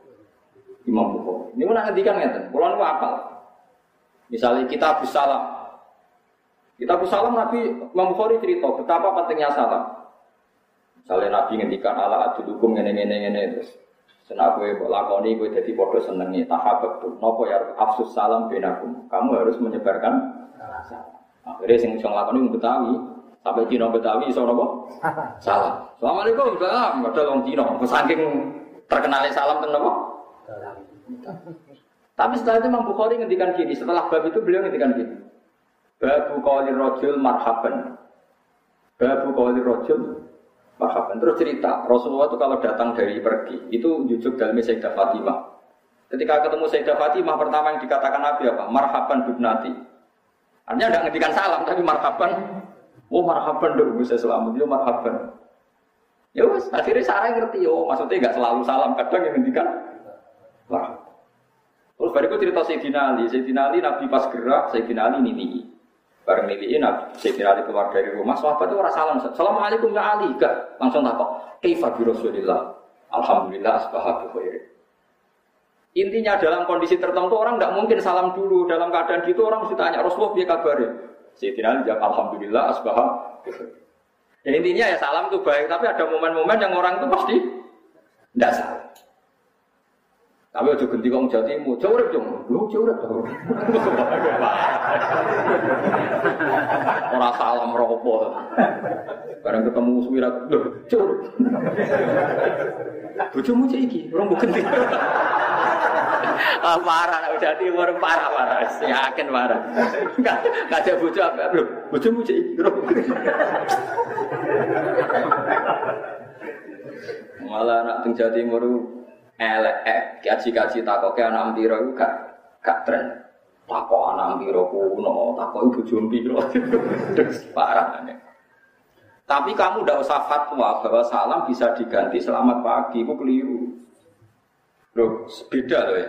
Imam Bukhari. Ini mana ngendikan ngeten. Kula niku. Misalnya kita salam, Kitab salam Nabi Imam Bukhari cerita betapa pentingnya salam. Misalnya Nabi ngendikan ala adulukum ngene ngene ngene terus. Senak gue lakoni gue jadi bodoh senengi tahabak tuh. Nopo ya afsus salam benakum. Kamu harus menyebarkan salam. Akhirnya sing sing lakoni Betawi sampai Cina Betawi iso nopo? [laughs] Salam. Assalamualaikum salam. Padahal wong Cina saking terkenalnya salam tentang nopo? Tapi setelah itu Imam Bukhari ngendikan gini, setelah bab itu beliau ngendikan gini. Babu kawalir rojul marhaban. Babu kawalir rojul marhaban. Terus cerita, Rasulullah itu kalau datang dari pergi, itu jujuk dalam Sayyidah Fatimah. Ketika ketemu Sayyidah Fatimah, pertama yang dikatakan Nabi apa? Marhaban bibnati. Artinya tidak ngedikan salam, tapi marhaban. Oh marhaban dong, bisa selamat. Yo marhaban. Ya wes, akhirnya saya ngerti, oh maksudnya nggak selalu salam, kadang yang ngendikan marhaban. Terus bariku cerita Sayyidina Ali, Sayyidina Ali Nabi pas gerak, Sayyidina Ali ini Bareng niliin Nabi Sayyidina Ali keluar dari rumah, sahabat itu orang salam. Assalamualaikum ya Ali, gak langsung takut. Kaifa bi Rasulillah. Alhamdulillah asbaha bi Intinya dalam kondisi tertentu orang tidak mungkin salam dulu. Dalam keadaan gitu orang mesti tanya Rasulullah dia kabarnya. Sayyidina Ali jawab Alhamdulillah asbaha Ya intinya ya salam itu baik, tapi ada momen-momen yang orang itu pasti tidak salam. Tapi aja ganti wong Jawa Timur, Jawa urip dong. Lu Jawa urip dong. Ora salam ropo. Bareng ketemu suwirat, lho, Jawa urip. Bojomu cek iki, ora mbok ganti. Ah parah nek Jawa Timur parah parah, yakin parah. Enggak ada bojo apa, lho, bojomu cek iki, ora Malah anak teng Jawa Timur elek eh kaji-kaji ke anak piro iku gak gak tren. Takok anak piro kuno, takok ibu piro. [laughs] Parah ane. Tapi kamu tidak usah fatwa bahwa salam bisa diganti selamat pagi, itu keliru. Loh, beda loh ya.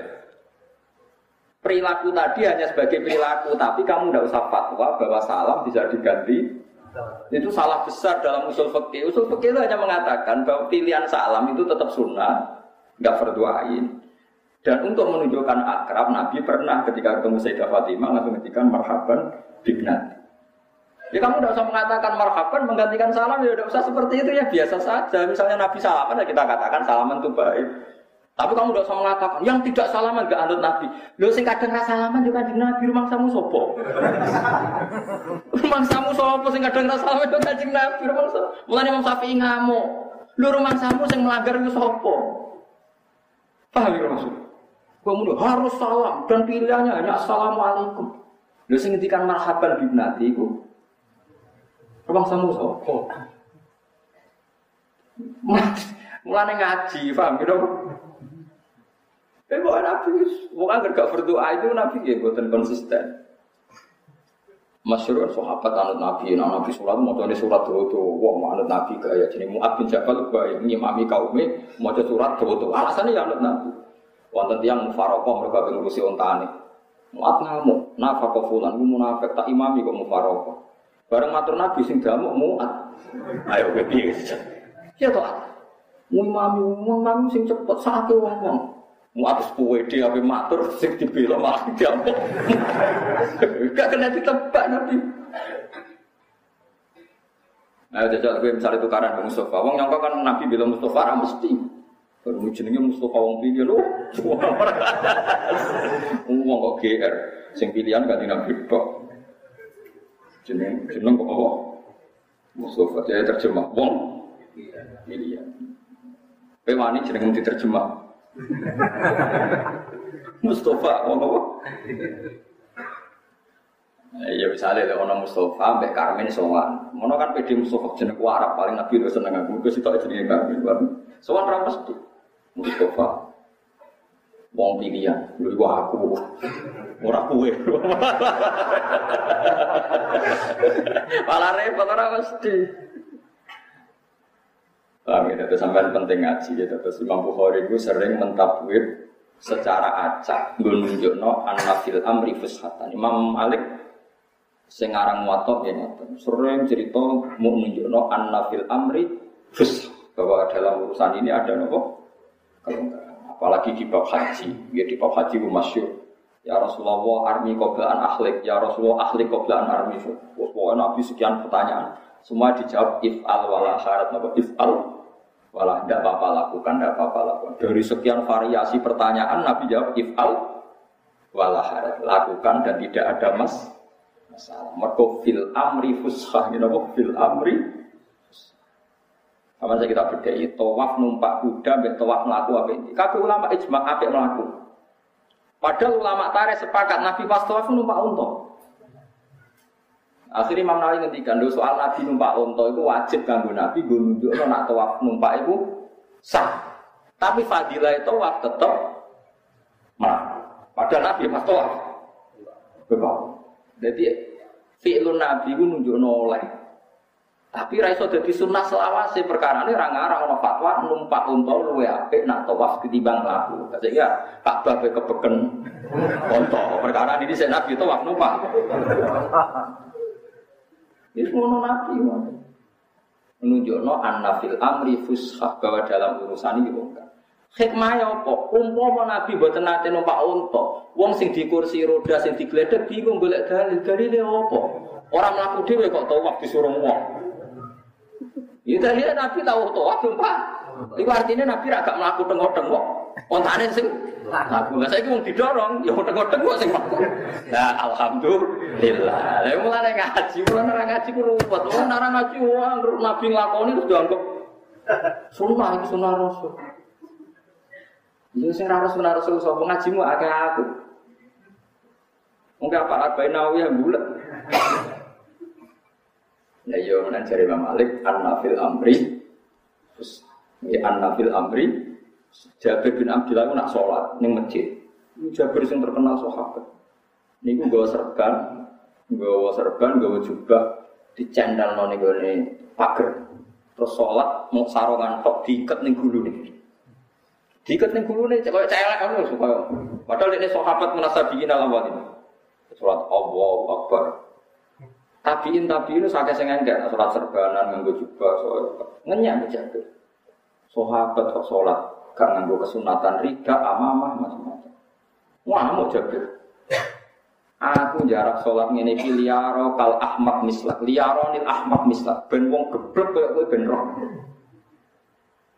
Perilaku tadi hanya sebagai perilaku, tapi kamu tidak usah fatwa bahwa salam bisa diganti. Itu salah besar dalam usul fikih. Usul fikih itu hanya mengatakan bahwa pilihan salam itu tetap sunnah, nggak berdoain. Dan untuk menunjukkan akrab, Nabi pernah ketika ketemu Sayyidah Fatimah langsung mengatakan marhaban bibnati. Ya kamu tidak usah mengatakan marhaban menggantikan salam ya tidak usah seperti itu ya biasa saja. Misalnya Nabi salaman ya kita katakan salaman itu baik. Tapi kamu tidak usah mengatakan yang tidak salaman gak anut Nabi. Lo sing kadang rasa salaman juga di Nabi rumah samu sopo. [laughs] rumah samu sopo sing kadang rasa salaman juga di Nabi rumah samu. Mulai Imam Syafi'i ngamuk. Lu rumah samu sing melanggar itu sopo. Paham ya maksud? Kemudian harus salam dan pilihannya hanya assalamualaikum. Lu sing ngendikan marhaban bibnati iku Rumah samu sapa? Mulane ngaji, paham gitu? Eh, bukan Nabi, bukan gak berdoa itu Nabi ya, bukan konsisten. Masyur sahabat anut Nabi, nah Nabi sholat mau tuh surat tuh tuh, wah mau anut Nabi gaya jadi Mu'ad bin Jabal gaya ngimami kaumnya mau surat tuh tuh, alasannya ya anut Nabi. Wonten tiang mufarokoh mereka pengurusi ontane. Mu'ad ngamuk, nafkah fulan, gue tak imami kok mufarokoh. Bareng matur Nabi sing damuk Mu'ad. Ayo piye Ya toh, mau imami, sing cepet sakit wong-wong. Mau atas dia apa matur sing dibela malah diamuk. Gak kena ditebak Nabi. Nah, jajal gue misalnya tukaran ke Mustafa. Wong nyangka kan Nabi bilang Mustafa mesti. Baru jenenge Mustafa wong pilih lho. Wong kok GR. Sing pilihan gak Nabi kok. Jeneng jeneng kok apa? Mustafa dia terjemah wong pilihan. Kowe wani jeneng diterjemah. [laughs] Mustafa ngono apa? Ya misalnya ada orang Mustafa, Mbak Karmen sowan. Ngono kan PD Mustafa jeneng Arab paling Nabi lu seneng aku, gue sitok jenenge Karmen. Sowan ra mesti. Mustafa. Wong pilihan, lu aku. Ora kuwe. [laughs] Malah repot ora mesti. Paham ya? Terus sampai penting ngaji gitu. Terus Imam Bukhari itu sering mentafsir secara acak gue nunjuk no anafil amri fushatan. Imam Malik sing aran muwatta ya ngoten. Sering cerita mau nunjuk no anafil amri fus bahwa dalam urusan ini ada nopo kelonggaran. Apalagi di bab haji, ya di bab haji itu masyur. Ya Rasulullah armi koblaan akhlik, ya Rasulullah akhlik koblaan armi. Pokoknya Nabi sekian pertanyaan, semua dijawab if al wala syarat nopo if al Walah tidak apa-apa lakukan, tidak apa-apa lakukan. Dari sekian variasi pertanyaan Nabi jawab ifal walah lakukan dan tidak ada mas masalah. Mereka fil amri fushah, you know, fil amri. Sama saja kita berdaya, tawaf numpak kuda, bet tawaf melaku apa ini. Kakek ulama ijma apa melaku. Padahal ulama tarik sepakat Nabi pas tawaf numpak unta. Akhirnya Imam Nawawi ngendikan soal Nabi numpak onto itu wajib kanggo Nabi gue nunjuk no nak tawaf numpak itu sah. Tapi fadilah itu tawaf tetap mah. Padahal Nabi pas tawaf. Betul. Jadi fi'lun Nabi gue nunjuk oleh. Tapi raiso jadi sunnah selawase perkara ini orang orang ono fatwa numpak unta luwe apik nak tawaf ketimbang laku. Sehingga Ka'bah kebeken unta. Perkara ini saya Nabi tawaf numpak. Itu ngono nabi menunjuk no an-nafil amri fushah bahwa dalam urusan ini bukan. Hikmah ya apa? Umpama nabi buatan nate numpak unta, wong sing di kursi roda sing digledek bingung golek dalil. Dalile apa? Orang mlaku dhewe kok tawaf disuruh wong. Ya dalile nabi tahu tawaf numpak. Iku artinya nabi ra gak mlaku tengok-tengok. Ontane sing Aku nggak saya mau didorong, ya ngodeng kok sing. Nah, alhamdulillah. Lah mulane ngaji, mulane ora ngaji ku ruwet. Wong nara ngaji wong nabi nglakoni terus dianggap sunnah itu sunnah rasul. Saya rara sunnah rasul sapa ngajimu akeh aku. Mungkin apa arba'in nawawi yang bulat. Ya iya menan cari Imam Malik an-nafil amri. Terus ya an-nafil amri Jabir bin Abdullah itu nak sholat ning masjid. Jabir yang terkenal sahabat. Niku gue serban, gue serban, gue jubah di cendal noni gue pagar. Terus sholat mau sarongan tok diikat nih gulu nih. Diikat nih gulu nih, kayak celek kan supaya. Padahal ini sahabat merasa bikin alam ini. Sholat Allah Akbar. Tabiin tabiin itu sakit enggak sholat serbanan nganggo jubah soal ngenyak Jabir. Sahabat kok sholat gak nganggo kesunatan riga, amamah macam-macam. Wah, mau jabir. Aku jarak sholat ngene iki liyaro kal ahmad mislak, liyaro nil ahmad mislak. Ben wong geblek koyo kowe ben roh.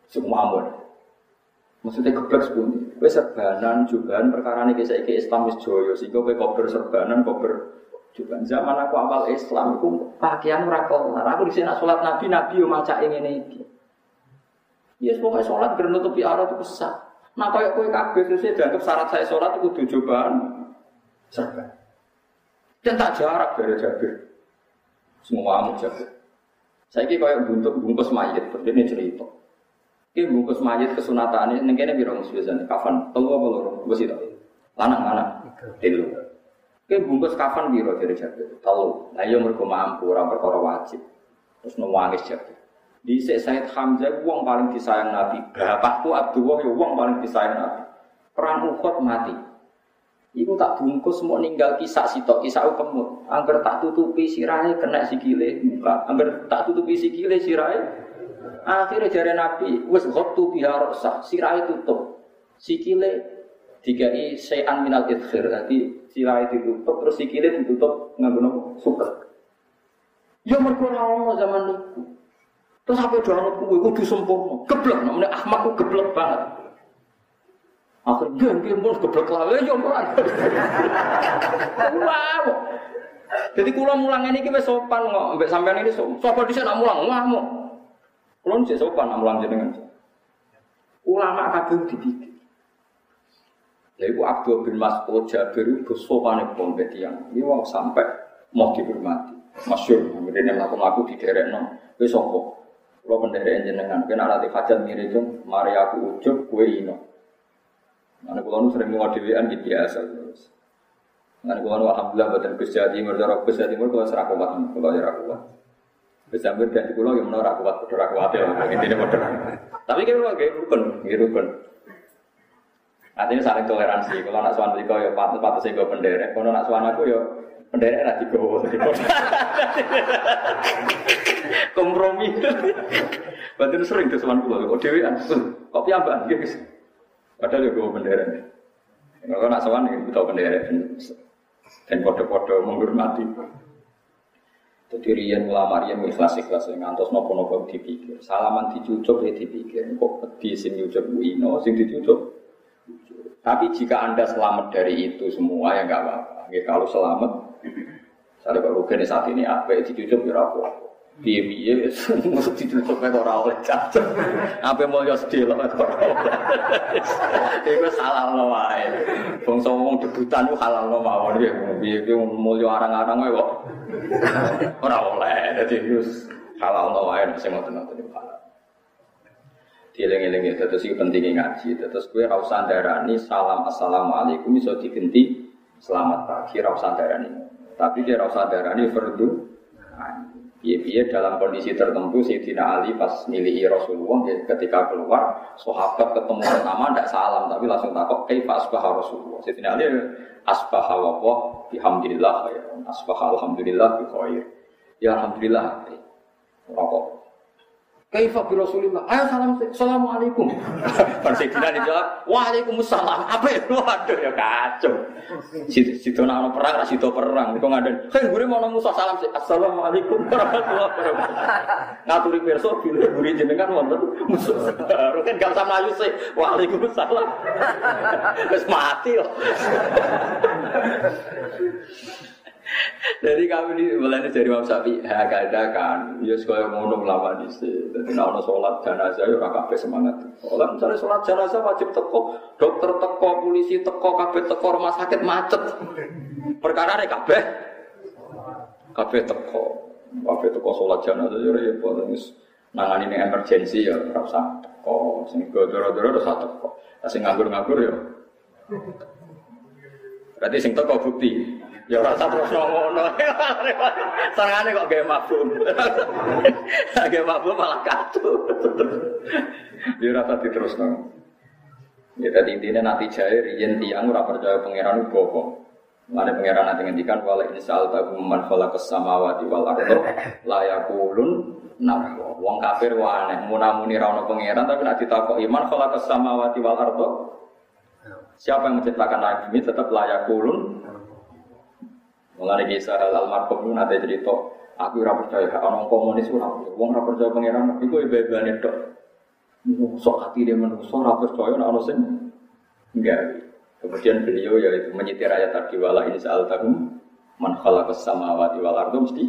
Semua amun. Maksudnya geblek sepundi. Kowe serbanan juga perkara ini kisah iki Islam wis joyo sehingga kober serbanan kober juga zaman aku awal Islam aku pakaian ora. Aku di sini sholat Nabi Nabi yo maca ngene iki. Ya pokoknya sholat biar nutupi aurat itu sesat. Nah kayak kue kabeh terus dianggap syarat saya sholat itu kudu cobaan serba. Dan tak jarak dari Jabir. Semua amu Jabir. Saya kira kayak bentuk bungkus mayat, ini cerita. Ki bungkus mayit kesunatane ning kene piro biasane kafan telu apa loro wis itu. Lanang lanang. Telu. Ki bungkus kafan piro dari Jabir? Telu. Lah yo iya mergo mampu ora perkara wajib. Terus nangis Jabir. Di Said Hamzah wong paling disayang Nabi. Bapakku Abdullah ya wong paling disayang Nabi. Perang Uhud mati. Iku tak bungkus mau ninggal kisah sitok kisah kemut. Angger tak tutupi sirahe kena sikile buka. Angger tak tutupi sikile sirahe. Akhirnya jari Nabi, wes ghottu biha rosah, sirahe tutup. Sikile dikai sayan minal idkhir. Jadi sirahe ditutup terus sikile ditutup nganggo nopo? Suket. Ya mergo ora zaman niku. Terus apa doa anut kuwe kudu sempurna. Geblek namanya Ahmad ku geblek banget. Akhirnya dia mau geblek lagi ya mulan. Wow. Jadi kulo mulang ini kita sopan kok, mbak sampean ini sopan. Sopan di sana mulang, wah mau. Kulo sih sopan mulang jenengan. Ulama kadung dibikin. Ya ibu Abdul bin Mas'ud Jabir itu sopan itu pun yang ini mau sampai mau dihormati. Masyur, kemudian melakukan aku di derek no, besok kalau penderek jenengan, kena nanti hajat mirip jeng, mari aku ujuk, kue ino. Mana kalau sering mau dewan gitu biasa terus. Mana kalau alhamdulillah buatan Gus Jawa Timur, cara Gus Jawa Timur kalau serah kuat, kalau serah kuat. Pulau yang menolak kuat, kuat ya, kuat. Tapi kalau kayak rukun, kayak rukun. Artinya saling toleransi. Kalau anak suan kau ya patut patut sih gue. Kalau anak suan aku ya penderek nanti gue. kompromi. Berarti sering sama pulau. Kok dewi an, kok piambak guys. Padahal ya gue bendera. Kalau nak sowan ya tahu bendera dan kode-kode menghormati. Jadi rian ulama rian ikhlas ikhlas yang ngantos nopo nopo dipikir. Salaman dicucuk ya dipikir. Kok di sini ucap ino, sing dicucuk. Tapi jika anda selamat dari itu semua ya nggak apa-apa. Ya, kalau selamat, saya kalau saat ini apa dicucuk ya apa piye-piye mesti [laughs] ditutup nek ora oleh cacat. Apa mulya sedih lho nek ora oleh. Iku salah lho wae. Bangsa wong debutan ku halal lho mawon ya. Piye-piye mulya arang-arang wae kok. Ora oleh. Dadi wis halal lho wae sing ngoten-ngoten halal. Dieling-eling ya, terus pentingnya ngaji. Terus gue rau sandarani salam assalamualaikum iso digenti selamat pagi rau sandarani. Tapi dia rau sandarani fardu. Iya, dalam kondisi tertentu Sayyidina Ali pas milih Rasulullah ya, ketika keluar sahabat ketemu pertama tidak salam tapi langsung takut kaifa asbaha Rasulullah. Sayyidina Ali asbaha wa bihamdillah ya. Asbaha alhamdulillah bi khair. Ya alhamdulillah. Rokok. Kaifa bi Rasulillah? Ayo salam Assalamualaikum. [laughs] Kan Sayyidina dijawab, Waalaikumsalam. Apa itu? Waduh ya kacau. Situ ana perang, ra situ perang. Iku ngaden. Hei, gure mau Musa salam Assalamualaikum warahmatullahi [laughs] wabarakatuh. Ngaturi pirsa bilih gure jenengan wonten musuh. Kan gak usah mlayu sih. Waalaikumsalam. [laughs] Wis mati loh. Jadi kami di mulai dari Imam Syafi'i ada kan, ya sekolah ngono lama di sini. Jadi nak sholat jenazah ya kafe semangat. Orang misalnya sholat jenazah wajib teko, dokter teko, polisi teko, kafe teko, rumah sakit macet. Perkara ini kafe, kafe teko, kafe teko sholat jenazah ya repot. Nangani ini emergensi ya rasa teko, sing godoro-godoro rasa teko. Sing nganggur-nganggur ya. Berarti sing teko bukti. Ya [laughs] [laughs] rasa terus ngono. Serangane kok gawe mabum. Gawe mabum malah kacau. Ya rasa diterusno. Ya tadi intinya nanti jaya riyen tiang ora percaya pangeran uga Mana pangeran nanti ngendikan wala insal tahu man falaqas samawati wal ardo la yakulun nah wong kafir wa aneh munamuni ra ono pangeran tapi nek ditakok iman falaqas samawati wal ardo siapa yang menciptakan langit ini tetap layak Mulane kisah almarhum itu nanti cerita, aku ora percaya orang komunis ora percaya. Wong ora percaya pangeran iku ibadane tok. Sok hati dia manusia ora percaya nek ana sing enggak. Kemudian beliau yaitu menyetir ayat tadi wala ini saal tahum man khalaqas samawati wal ardo mesti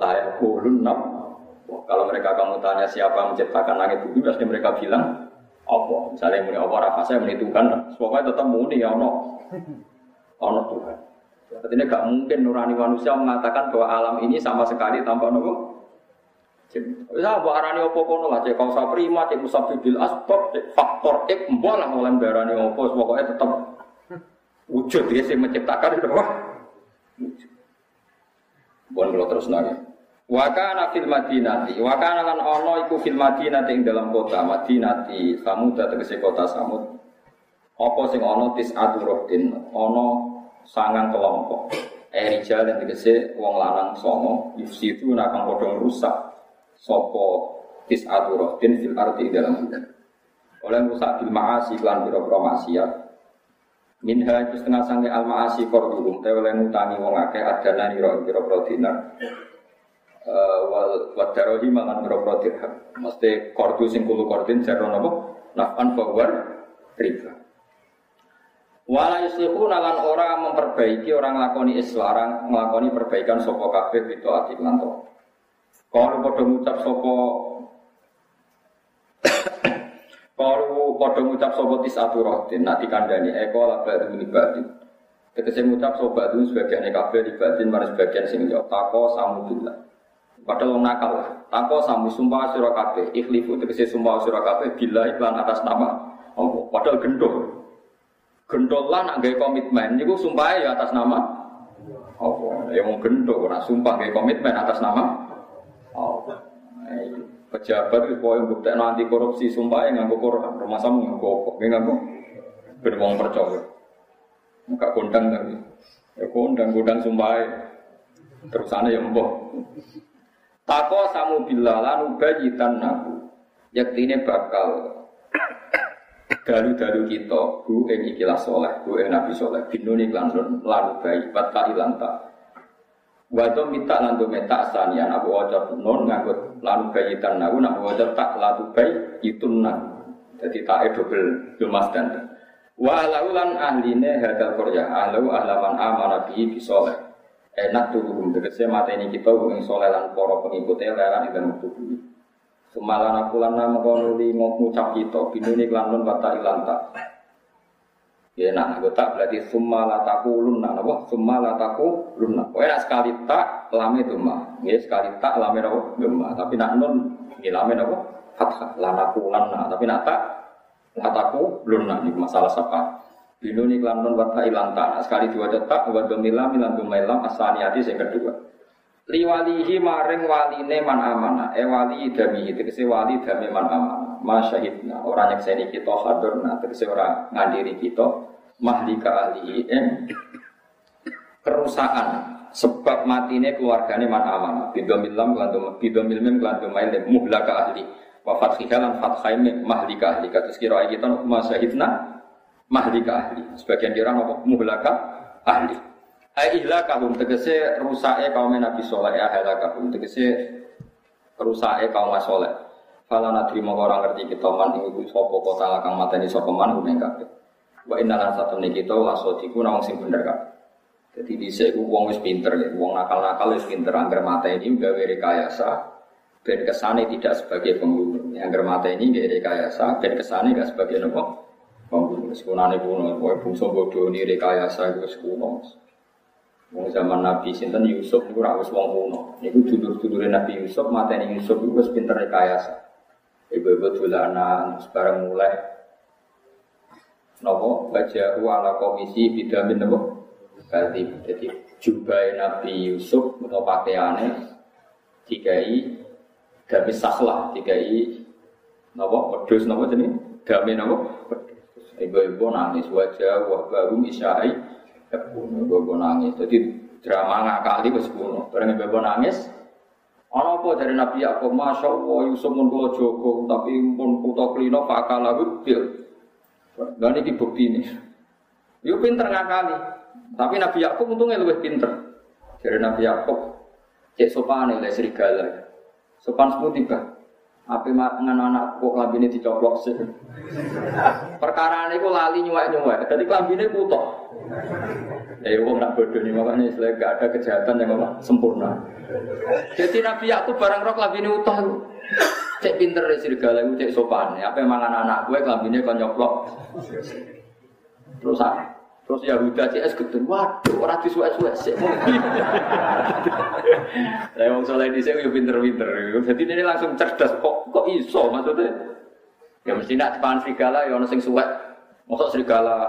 la yaqulun nam. Kalau mereka kamu tanya siapa menciptakan langit bumi pasti mereka bilang apa? Misalnya muni apa saya menentukan, pokoknya tetap muni ya ono, ono Tuhan. Artinya gak mungkin nurani manusia mengatakan bahwa alam ini sama sekali tanpa nopo Wis mbok arani apa kono lah cek kausa prima cek musabbibil asbab cek faktor X mbok lah oleh darani apa pokoke tetep wujud dia sing menciptakan itu apa? Bon kalau terus nanya. Wakana fil madinati, wakana lan ono iku fil madinati ing dalam kota madinati, samud tegese kota samud. Apa sing ono tis aturuddin, ono sangang kelompok. Eh rijal yang tegese wong lanang songo, yufsitu nakang padha rusak sopo tis aturuddin fil arti dalam bumi. Oleh rusak bil maasi lan pira-pira maksiat. Minha itu setengah sange al maasi korduhum, te oleh ngutangi wong akeh adana nira pira-pira dinar. Uh, wal wadarohi mangan pira-pira dirham. Mesti kordu sing kulo kordin jaro napa? Nafan bawar riba. Wala yuslihu nalan ora memperbaiki orang lakoni islarang nglakoni perbaikan sapa kabeh itu ati lan Kalau padha ngucap sapa [coughs] Kalau padha ngucap sapa tisatu rohdin nak dikandani eko la ba'du ni ba'din. Tegese ngucap sapa ba'du sebagian kabeh di batin mari sebagian sing yo tako samudillah. Padahal wong nakal. Tako samu sumpah sira kabeh ikhlifu tegese sumpah sira kabeh bila iklan atas nama. Padahal gendol. Gendol lah nak gawe komitmen niku sumpah ya atas nama Allah. Ya mau gendol ora sumpah gawe komitmen atas nama Oh, pejabat itu yang bukti nanti korupsi sumpah yang nganggo Quran, rumah sama nganggo apa? Nggak nganggo beruang percaya. Enggak kondang tapi, ya kondang kondang sumpah terus sana yang boh. Tako samu bila lalu bayitan nabu, yaktine bakal dalu-dalu kita, bu ing ikilah soleh, bu ing nabi soleh, binuni klan lalu bayi, batka ilanta. Wato minta lantu meta sanian aku wajah non ngangkut lalu bayitan naku nak wajah tak lalu bayi itu nan jadi tak double dumas dan. Wa laulan ahline hadal korya ahlu ahlaman amana bihi bisoleh enak tuh hukum tegese mata ini kita hubungi soleh lan poro pengikutnya lelan dan waktu Semalan aku lan nama konuli ngucap kita binuni klan bata ilanta Ya nak aku tak berarti summa la luna, napa? Summa la luna. Kowe nak sekali tak lame itu mah. Ya sekali tak lame napa? Gemma. Tapi nak nun ya lame napa? Fathah. La taqulanna. Tapi nak tak la luna ini masalah sapa. Binuni klan nun wa ta ilan tak. Sekali dua detak milan domailam asaniyati sing kedua. Liwalihi maring waline man amana. E wali dami. Itu wali dami man amana. Masyahidna. Orang yang seni kita hadirna terus orang ngadiri kita. Mahlika ahli eh, kerusakan sebab matine keluargane man amanah bidomil lam kelantum bidomil mim kelantum maile muhlaka ahli. Wa fathiha lan fathaim mahlika ahli. Kados kira kita masahidna mahlika ahli. Sebagian kira apa muhlaka ahli ai ihlakahum tegese rusake kaum Nabi saleh ya halakahum tegese rusake kaum saleh fala nadri mongko ora ngerti kita man ing iku sapa kota lakang mateni sapa man ing kabeh Wa inna lan satu nih kita lasodiku nawang sing bener kan. Jadi di sini uang wis pinter ya, uang nakal-nakal wis pinter angker mata ini gawe rekayasa ben kesane tidak sebagai pembunuh. Angker mata ini gawe rekayasa ben kesane gak sebagai nopo pembunuh. Sekunane kuno, kowe bungsu bodoh ini rekayasa itu sekuno. Wong zaman Nabi sinten Yusuf ora wis wong kuno. Niku dulur-dulure Nabi Yusuf mateni Yusuf iku wis pinter rekayasa. Ibu-ibu dolanan sebarang mulai. Nopo? Bajahu ala komisi bidamin nopo? Berarti jadi jubah Nabi Yusuf atau pakaiannya dikai dami sahlah dikai nopo? Pedus nopo jadi dami nopo? Ibu-ibu nangis. Wajah wah baru isyai ibu-ibu nangis jadi drama ngakali wis kuno bareng ibu-ibu nangis Ana apa dari Nabi Yakub, Masya Allah, Yusuf pun kula Joko, tapi pun putra klino fakalah bil. Dan ini bukti ini. Yo pinter ngakali. Tapi Nabi Yakub untungnya lebih pinter. Jadi Nabi Yakub cek sopan oleh serigala. Sopan semua tiba. Api dengan anak kok ini dicoplok sih. Perkara ini kok lali nyuwek nyuwek. Jadi ini putok. Ya wong nak bodoh nih makanya istilah gak ada kejahatan yang apa sempurna. Jadi Nabi Yakub barang rok ini utuh. Cek pinter ya serigala itu cek sopan. Apa mangan anak gue kelambinnya kau nyoplok. Terus ah, Terus Yahuda CS gitu, waduh orang disuwek-suwek sih. Saya mau soleh di sini pinter-pinter. Jadi ini langsung cerdas kok kok iso maksudnya. Ya mesti nak depan serigala ya orang sing suwek. Mosok serigala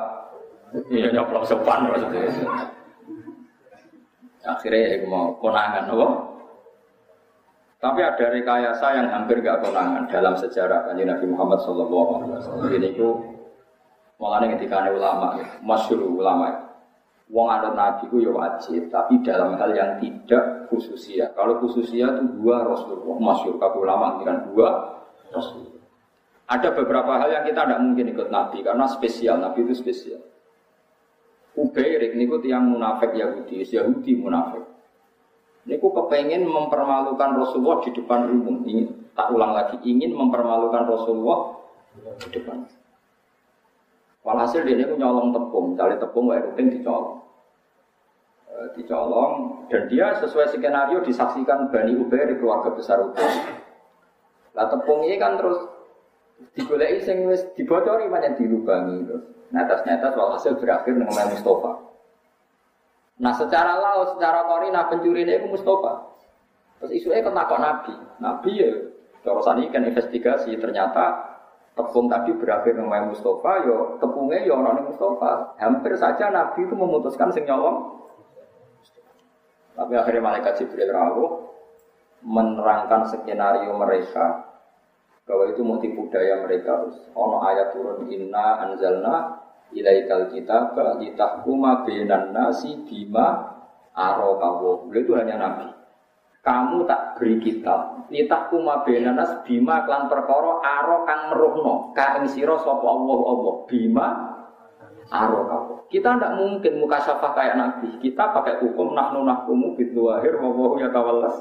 iya nyoplok sopan maksudnya. Akhirnya ya mau konangan, apa? Tapi ada rekayasa yang hampir gak konangan dalam sejarah kanji Nabi Muhammad Sallallahu Alaihi Wasallam. Ini itu Mulane ketika ada ulama, masyur ulama, wong anut nabi ku ya wajib, tapi dalam hal yang tidak khususia. Kalau khususia itu dua Rasulullah, masyur kabul ulama kan dua Rasul. Ada beberapa hal yang kita tidak mungkin ikut nabi karena spesial, nabi itu spesial. Ubairik niku tiang munafik Yahudi, Yahudi munafik. Niku kepengen mempermalukan Rasulullah di depan umum. Ingin tak ulang lagi, ingin mempermalukan Rasulullah di depan. Walhasil dia ini nyolong tepung, cari tepung wae rutin dicolong. E, dicolong dan dia sesuai skenario disaksikan Bani Ubair di keluarga besar Ubair. Lah tepung ini kan terus digoleki sing wis dibocori banyak dilubangi terus. Netes-netes walhasil berakhir dengan Mustafa. Nah secara laut, secara korina pencuri ini Mustafa. Terus isunya kan takut Nabi. Nabi ya, cara ini kan investigasi ternyata tepung tadi berakhir dengan Mustafa, yo tepungnya yo orang Mustafa. Hampir saja Nabi itu memutuskan sing nyolong. Tapi akhirnya malaikat Jibril rawuh menerangkan skenario mereka bahwa itu motif budaya mereka. Ono ayat turun inna anzalna ilaikal kitab litahkuma bainan nasi bima arokawo. Itu hanya Nabi kamu tak beri kitab nitah kuma benanas bima klan perkara aro kang meruhno ka ing sira sapa Allah Allah? Bima aro kamu kita tidak mungkin muka syafah kayak nabi. Kita pakai hukum nahnu nahkumu bidwahir wa ya tawallas.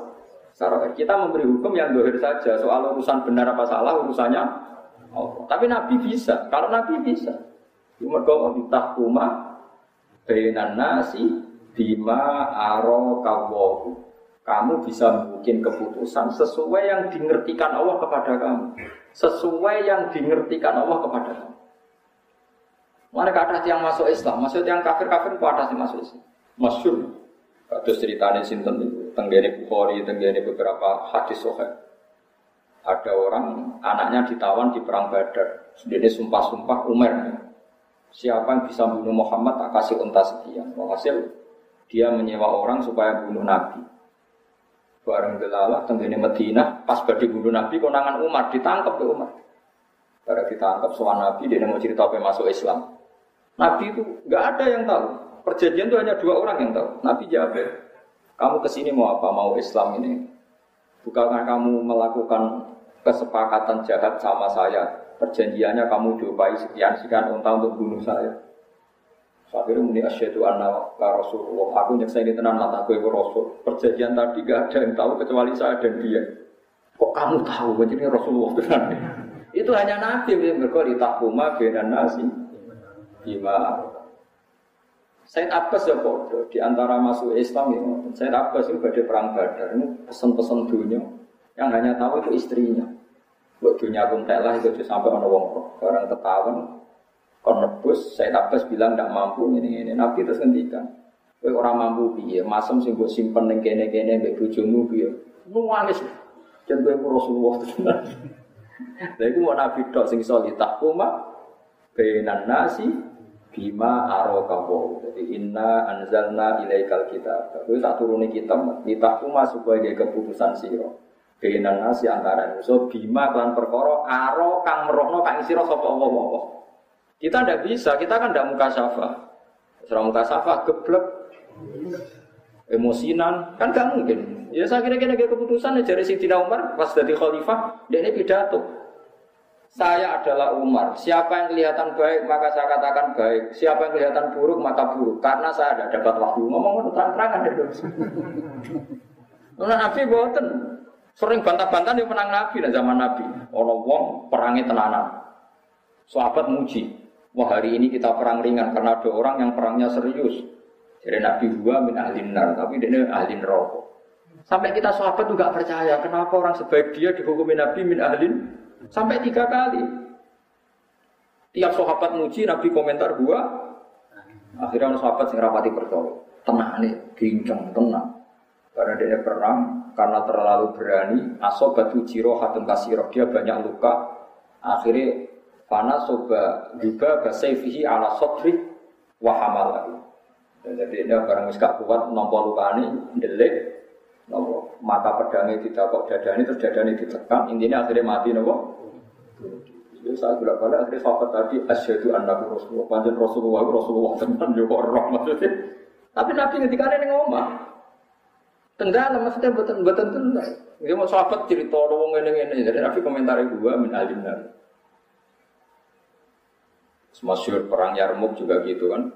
Sarah kita memberi hukum yang dohir saja. Soal urusan benar apa salah urusannya Allah. Tapi nabi bisa. Kalau nabi bisa. Cuma kau nitah kuma nasi bima aro kawahu kamu bisa bikin keputusan sesuai yang dimengertikan Allah kepada kamu. Sesuai yang dimengertikan Allah kepada kamu. Mana kata yang masuk Islam, maksud yang kafir-kafir itu ada sih masuk Islam. Masyur. Terus ceritanya sinten itu, tenggene Bukhari, tenggene beberapa hadis sohe. Ada orang anaknya ditawan di perang Badar. Dia sumpah-sumpah Umar. Siapa yang bisa bunuh Muhammad tak kasih unta sekian. Hasil dia menyewa orang supaya bunuh Nabi. Bareng delala tenggene Madinah pas badhe bunuh Nabi konangan Umar ditangkap ke Umar. Bareng ditangkap soal Nabi dia mau cerita apa masuk Islam. Nabi itu nggak ada yang tahu. Perjanjian itu hanya dua orang yang tahu. Nabi jawab, kamu ke sini mau apa? Mau Islam ini? Bukankah kamu melakukan kesepakatan jahat sama saya? Perjanjiannya kamu diupai sekian sekian unta untuk bunuh saya. Akhirnya muni asyhadu anna la Rasulullah. Aku ini tenan lah aku itu Rasul. Perjanjian tadi gak ada yang tahu kecuali saya dan dia. Kok kamu tahu ini Rasulullah tenan? itu hanya Nabi yang di takuma benan nasi. Bima Said Abbas ya bodoh di antara masuk Islam ya. Said Abbas itu pada perang Badar ini pesan-pesan dunia yang hanya tahu itu istrinya. Buat dunia kuntelah itu sampai orang wong orang ketahuan kon nebus, saya Abbas bilang tidak mampu ini ini. Nabi terus ngendikan, kowe orang mampu piye? Masem sing mbok simpen ning kene-kene mbek bojomu piye? Nuwangis. Jan kowe Rasulullah tenan. Lha iku mau Nabi tok sing iso ditakuma bainan nasi bima araka Jadi inna anzalna ilaikal kitab. Kowe tak turuni kitab ditakuma supaya dia keputusan sira. Bainan nasi antara so bima kelan perkara aro kang merohno kang sira sapa Allah-Allah. Kita tidak bisa, kita kan tidak muka syafa. Setelah muka syafa, geblek, emosinan, kan gak mungkin. Ya saya kira-kira keputusan ya dari Sidina Umar pas jadi khalifah, dia ini pidato. Saya adalah Umar. Siapa yang kelihatan baik maka saya katakan baik. Siapa yang kelihatan buruk maka buruk. Karena saya tidak dapat waktu ngomong terang-terangan itu. Nah, Nabi boten sering bantah-bantah di menang Nabi dan zaman Nabi. Orang wong perangi tenanan. Sahabat muji. Wah hari ini kita perang ringan karena ada orang yang perangnya serius. Jadi Nabi gua min ahlin nar, tapi dia ahli rokok. Sampai kita sahabat juga percaya, kenapa orang sebaik dia dihukumi Nabi min ahlin sampai tiga kali. Tiap sahabat muji Nabi komentar gua Akhirnya orang sahabat sing rapati percaya. Tenang nih, gincang tenang. Karena dia perang, karena terlalu berani, asobat ujiro hatun kasiro dia banyak luka. Akhirnya Fana soba juga basaifihi ala sotri wahamal lagi. Jadi dia barang miskak kuat nompo lukani, delik, nopo mata pedangnya tidak kok dadani terus dadani ditekan intinya akhirnya mati nopo jadi saya sudah balik akhirnya sahabat tadi asyhadu annabi rasulullah. Panjang rasulullah rasulullah teman juga orang maksudnya. Tapi nabi ketika ini ngomong tenggelam maksudnya betul betul tenggelam dia mau sahabat cerita orang ini ini jadi nabi komentar gua min alim nabi Masyur perang Yarmuk juga gitu kan.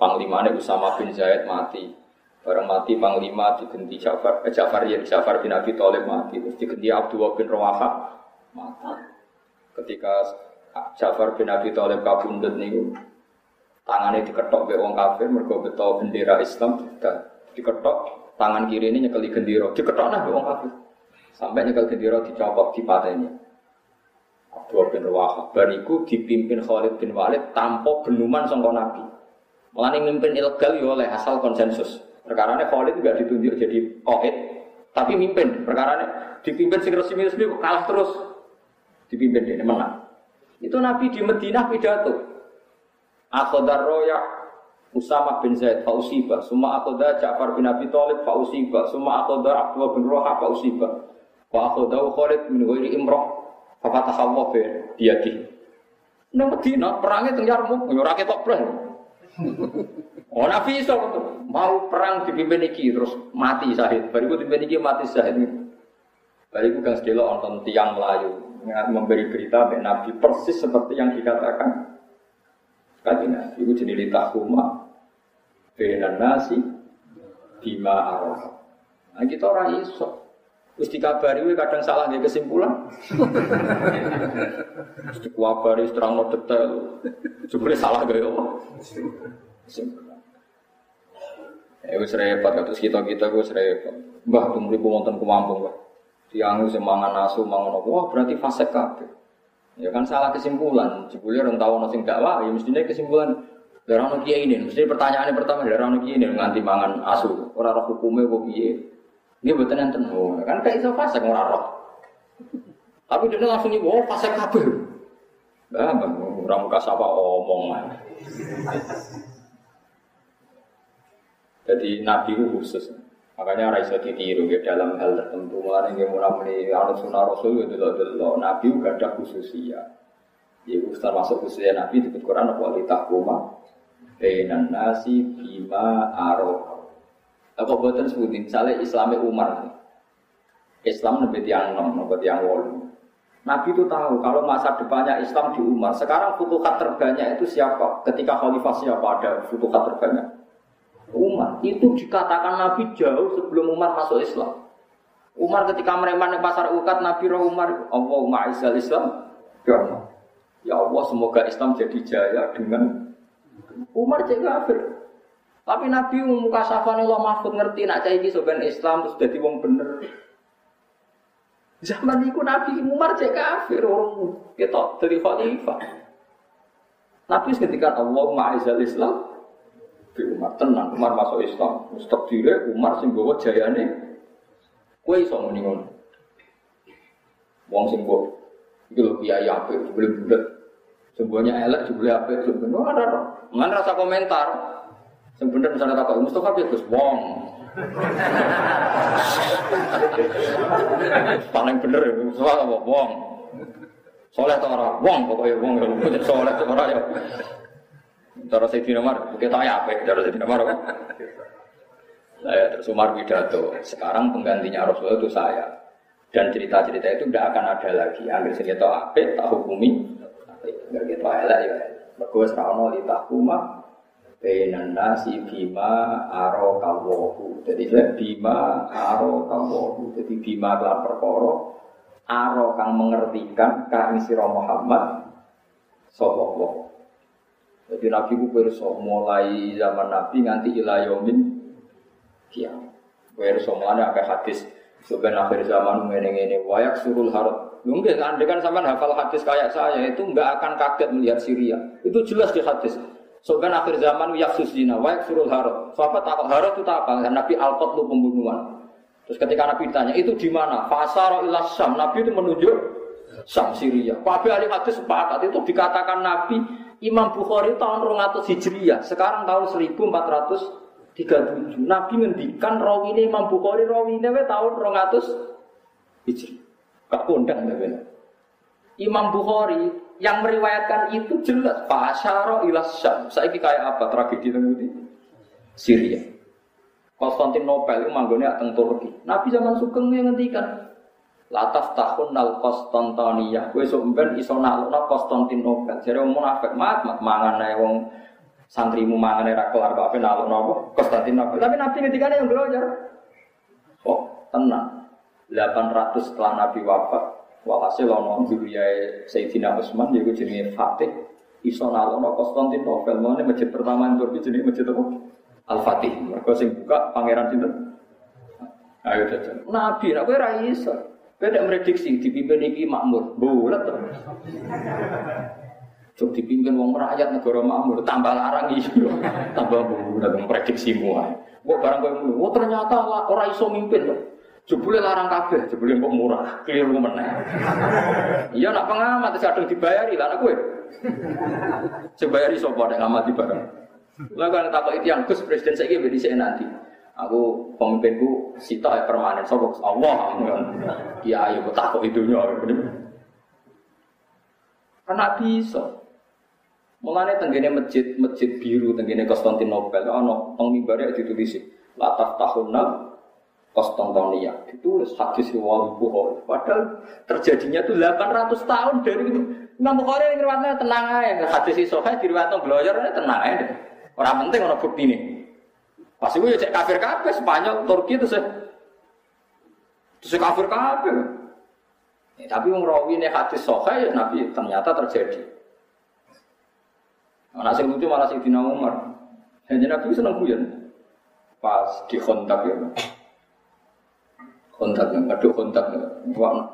Panglimanya Usama bin Zaid mati. Barang mati Panglima diganti Ja'far eh, Ja'far ya Ja'far bin Abi Thalib mati. Terus diganti Abdullah bin Rawaha mati. Ketika Ja'far bin Abi Thalib kabundut nih tangannya diketok be wong kafir mergo beto bendera Islam diketok tangan kiri ini nyekeli gendera. Diketok nah wong kafir. Sampai nyekel gendera dicopot di ini Abdullah bin Rawaha bariku dipimpin Khalid bin Walid tanpa benuman sangka Nabi Melani mimpin ilegal ya oleh asal konsensus. Perkara ini Khalid juga ditunjuk jadi koid, tapi mimpin. Perkara ini dipimpin sing resmi-resmi kalah terus. Dipimpin dia menang. Itu Nabi di Madinah pidato. Akhodar roya Usama bin Zaid fausiba, semua akhoda Ja'far bin Abi Thalib fausiba, semua akhoda Abdullah bin Roha fausiba. Wa akhoda Khalid bin Ghairi Imrah Fafatah Allah dia di. Nang Medina perangnya teng Yarmuk, yo ora ketok blas. Oh Nabi iso mau perang dipimpin iki terus mati syahid. Bariku dipimpin iki mati syahid. Bariku kang sedelo wonten tiang Melayu memberi berita mek Nabi persis seperti yang dikatakan Kanjeng Nabi itu jenis litahuma benan nasi bima arah. Nah kita orang iso. Terus dikabari kadang salah dia kesimpulan. Terus dikabari terang no detail. Sebenarnya salah gak ya Kesimpulan. Ya wis repot terus kita kita gue repot. Mbah tunggu ku wonten kemampu mbah. Tiang semangan asu mangan wah berarti fase kabeh. Ya kan salah kesimpulan. Jebule orang tahu nasi dakwah ya mestinya kesimpulan dari orang kiai ini. Mesti pertanyaannya pertama dari orang kiai ini nganti mangan asu. Orang roh hukumnya kok kiai. Ini betul yang tentu, kan kayak iso fase roh. Tapi dia langsung nih, oh fase kabel. Bah, bang, orang muka sapa omong lah. Jadi Nabi itu khusus. Makanya Raisa ditiru ya dalam hal tertentu. Mulai yang mulai anut sunnah Rasul itu loh dulu. Nabi juga ada khususnya. Ya, Ustaz masuk khususnya Nabi di Quran apa litahkuma Bainan nasi bima arok apa buatan sebutin, misalnya Islamnya Umar, Islam lebih tiang enam, lebih tiang wolu. Nabi itu tahu kalau masa depannya Islam di Umar. Sekarang futuhat terbanyak itu siapa? Ketika khalifah siapa ada futuhat terbanyak? Umar. Itu dikatakan Nabi jauh sebelum Umar masuk Islam. Umar ketika mereman di pasar ukat Nabi roh Umar, Allahumma izal Islam. Ya Allah. Ya Allah semoga Islam jadi jaya dengan Umar jadi kafir. Tapi Nabi muka safane Allah Mahfud ngerti nak cah iki soben Islam terus dadi wong bener. Zaman itu Nabi Umar cek kafir orang kita dari khalifah. Nabi ketika Allah ma'izal Islam di Umar tenang Umar masuk Islam. Mustaq dire Umar sing bawa jayane kue iso muni ngono. Wong sing bawa iki lho kiai apik sebelum bulat. Semuanya elek jebule apik sebenarnya ada. Ngan rasa komentar. Yang bener misalnya takut Mustafa ya Gus Wong. Paling bener ya Mustafa apa Wong. Soleh atau orang Wong pokoknya Wong ya [laughs] soleh atau orang ya. Cara Sayyidina Umar, kita ya apa? Cara Sayyidina Umar apa? Nah, ya, terus Umar pidato. Sekarang penggantinya Rasulullah itu saya. Dan cerita-cerita itu tidak akan ada lagi. Ambil senjata apa? Tak hukumi. Enggak gitu ya. Mergo serono li tahkuma Bainan nasi bima aro kawohu. Jadi bima aro kawohu. Jadi bima kelan perkara aro kang mengertikan kang sira Muhammad sallallahu Jadi Nabi ku pirsa mulai zaman Nabi nganti ila yaumin kiamat. Pirsa mulane akeh hadis sebenarnya akhir zaman ngene-ngene wayak surul harut. Mungkin andai kan sama hafal hadis kayak saya itu nggak akan kaget melihat Syria. Itu jelas di hadis. Soalnya akhir zaman yaksus zina, wa yaksurul harot. Sahabat takut harot itu apa? Nabi alkot lu pembunuhan. Terus ketika Nabi ditanya, itu di mana? Fasaro ilas Sam. Nabi itu menunjuk Sam Syria. Kabeh ahli hadis sepakat itu dikatakan Nabi Imam Bukhari tahun 200 Hijriah, sekarang tahun 1437. Nabi ngendikan rawine Imam Bukhari rawine tahun 200 Hijriah. Gak kondang ya Imam Bukhari yang meriwayatkan itu jelas Fasyaro ilas Syam. Saya kayak apa tragedi itu? Syria. Konstantinopel itu manggone teng Turki. Nabi zaman Sugeng yang ngendikan Lataf tahun nal Konstantinia. Kue sumben iso nalukna Konstantinopel. Jadi wong munafik mat mat mangan ae wong santrimu mangan era kelar kok nalukna apa Konstantinopel. Tapi Nabi ngendikane yang belajar. Oh, tenang. 800 setelah Nabi wafat, Walhasil ono juriyae Sayyidina Utsman yaiku jenenge Fatih iso nalono Konstantinopel. Mulane masjid pertama yang Turki jenenge masjid apa? Al-Fatih. Mergo sing buka pangeran sinten? Ayo jajan. Nabi nek kowe ra iso. Kowe nek prediksi dipimpin iki makmur. Bulet to. Cuk dipimpin wong rakyat negara makmur tambah larang iso. tambah bulet prediksimu ae. Kok barang kowe oh ternyata ora iso mimpin loh. Jebule larang kabeh, jebule kok murah, keliru meneh. Iya nak pengamat kadung dibayari lah kowe. Sebayari sapa nek ngamati bareng. Lah kan takok itu yang Gus presiden saiki ben dhisik nanti. Aku pemimpinku sita ya permanen sapa Allah. Iya ayo takok idunya. Karena bisa. Mulane tenggene masjid masjid biru tenggene Konstantinopel ana teng mimbare ditulis latah tahunna Konstantinia ditulis hadis riwayat Bukhari. Padahal terjadinya itu 800 tahun dari itu. Imam Bukhari yang riwayatnya tenang aja. Hadis itu sahih diriwayatno bloyor tenang aja. Orang penting orang bukti ini. Pasti gue cek kafir kafir Spanyol, Turki itu sih. Itu kafir kafir. Ya, tapi yang rawi ini hadis sahih ya Nabi ternyata terjadi. Nah, yang lucu malah si Dina Umar. Hanya Nabi seneng guyon. Pas di kontak ya kontak yang ngeduk kontak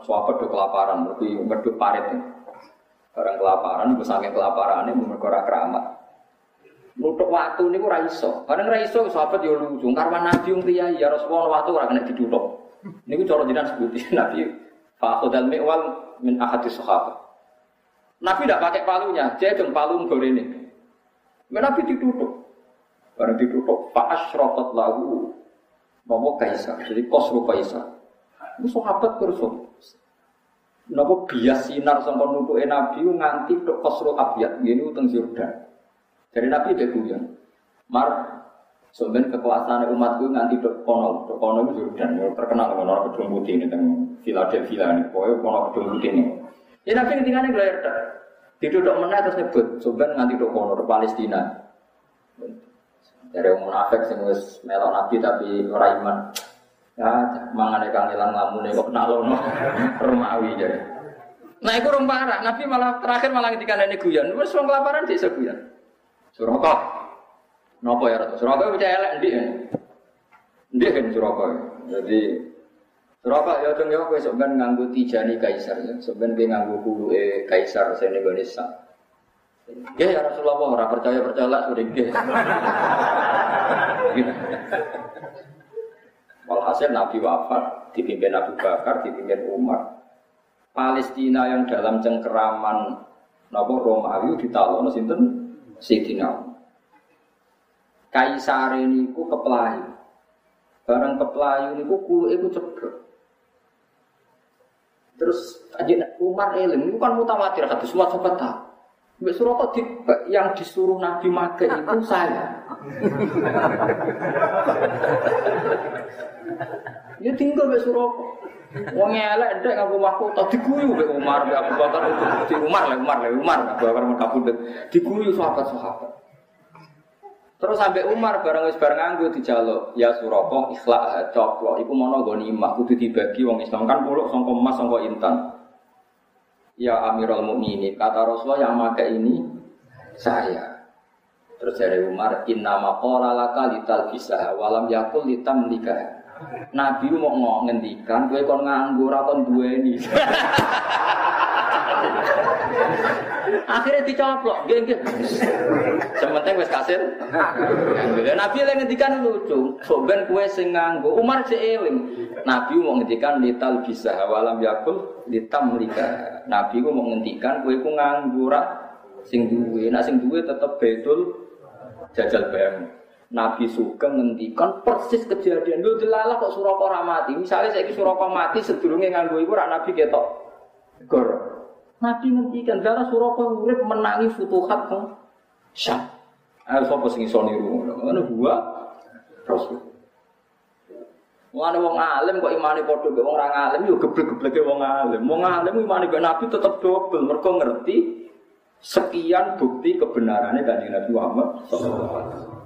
suapa do kelaparan lebih ngeduk parit orang kelaparan gue saking kelaparan ini mereka keramat. Nutuk waktu ini gue raiso kadang raiso sahabat ya lucu. Karena nabi yang dia ya rasulullah waktu orang kena ditutup ini gue coro jinan sebutin [laughs] nabi dan mi'wal min ahadis sahabat. Nabi tidak pakai palunya dia dong palu ngor ini nabi ditutup barang ditutup fa asyraqat lahu. Nopo kaisar, jadi kosro kaisar. Itu sahabat kurso. Nopo bias sinar sama nutuke Nabi nganti ke Khosro Abiyat ini utang Jordan. Dari Nabi dia guyon. Mar sebenarnya kekuasaan umatku nganti ke kono, ke kono Jordan. Ya, terkenal dengan orang gedung putih ini tentang Philadelphia ini. Pokoknya kono gedung putih ini. Ya Nabi ketika ini gelar tak. Diduduk mana terus nyebut. Sebenarnya nganti ke kono, ke Palestina. Dari orang munafik sing wis melok Nabi tapi ora. Ya, mangane kangelan ngamune kok nalono [laughs] Romawi jadi. Nah, itu parah. Nabi malah terakhir malah ketika nenek guyon. Wes wong kelaparan sih guyon. Suraka. Napa ya Ratu? Suraka bisa elek kan? Ndi kan Suraka. Jadi Suraka ya cung ya kowe sok ben nganggo tijani kaisar ya. Sok ben nganggo kuluke kaisar sing Indonesia. Ya Rasulullah ora percaya percaya lah sudah. Walhasil Nabi wafat, dipimpin Abu Bakar, dipimpin Umar. Palestina yang dalam cengkeraman Napa Romawi ditalono sinten Sidina Kaisar ini ku kepelayu. Barang kepelayu niku kuluke ku ceblok. Terus Umar eling, itu kan mutawatir hadis semua sahabat tahu. Mbak Suroko yang disuruh Nabi Maga itu saya. [laughs] Ya tinggal Mbak Suroko. Wong elek ndek ngaku waku tadi diguyu Mbak Umar, Mbak Abu Bakar di Umar lah, Umar lah, Umar Abu Bakar kabudut. Diguyu sahabat-sahabat. Terus sampai Umar bareng wis bareng nganggo dijaluk, ya Suroko ikhlak coplok iku mono ghanimah kudu dibagi wong Islam kan puluk sangka emas sangka intan. Ya Amirul Mukminin, kata Rasulullah yang maka ini saya. Terus dari Umar, inna maqala laka lital bisa walam yakul litam nikah. Nabi mau ngendikan, gue kon nganggur kon duweni. [laughs] Akhirnya dicoplok, nggih nggih. Sementing wis kasil. Nabi lagi ngendikan lucu, soben kue sing nganggo Umar sik eling. Nabi mau ngendikan lital bisa walam yakul litam lika. Nabi ku mau ngendikan kue ku nganggo ra sing duwe, nak sing duwe tetep betul jajal bayang. Nabi suka ngendikan persis kejadian. Lu delalah kok Suraka ora mati. Misalnya saya Suraka mati sedurunge nganggo iku rak Nabi ketok. Gor. Nabi ngendikan darah Suraka urip menangi futuhat kok. Syam. Ayo sapa sing iso niru ngono. gua Rasul. Mulane wong alim kok imane padha mbek wong ora alim yo geblek-gebleke wong alim. Wong alim imane mbek Nabi tetep dobel mergo ngerti sekian bukti kebenarannya kanjeng Nabi Muhammad sallallahu.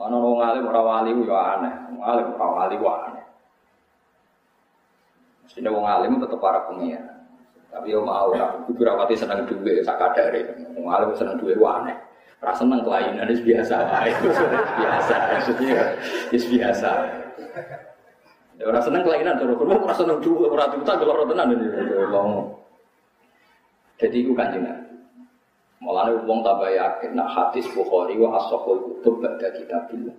Ana wong alim ora wali yo aneh. Wong alim ora wali yo aneh. Mesti wong alim tetep para pengiran. Tapi yo mau ora kudu rapati seneng duwe sak kadare. Wong alim seneng duwe ku aneh. Ora seneng kelainan wis biasa wae. [laughs] biasa. Maksudnya wis biasa. Ora seneng kelainan terus ora seneng duwe ora tuta geloro tenan. Jadi iku kanjeng Mulane wong tambah yakin nak hadis Bukhari wa as-sahih kutub ba'da kitabillah.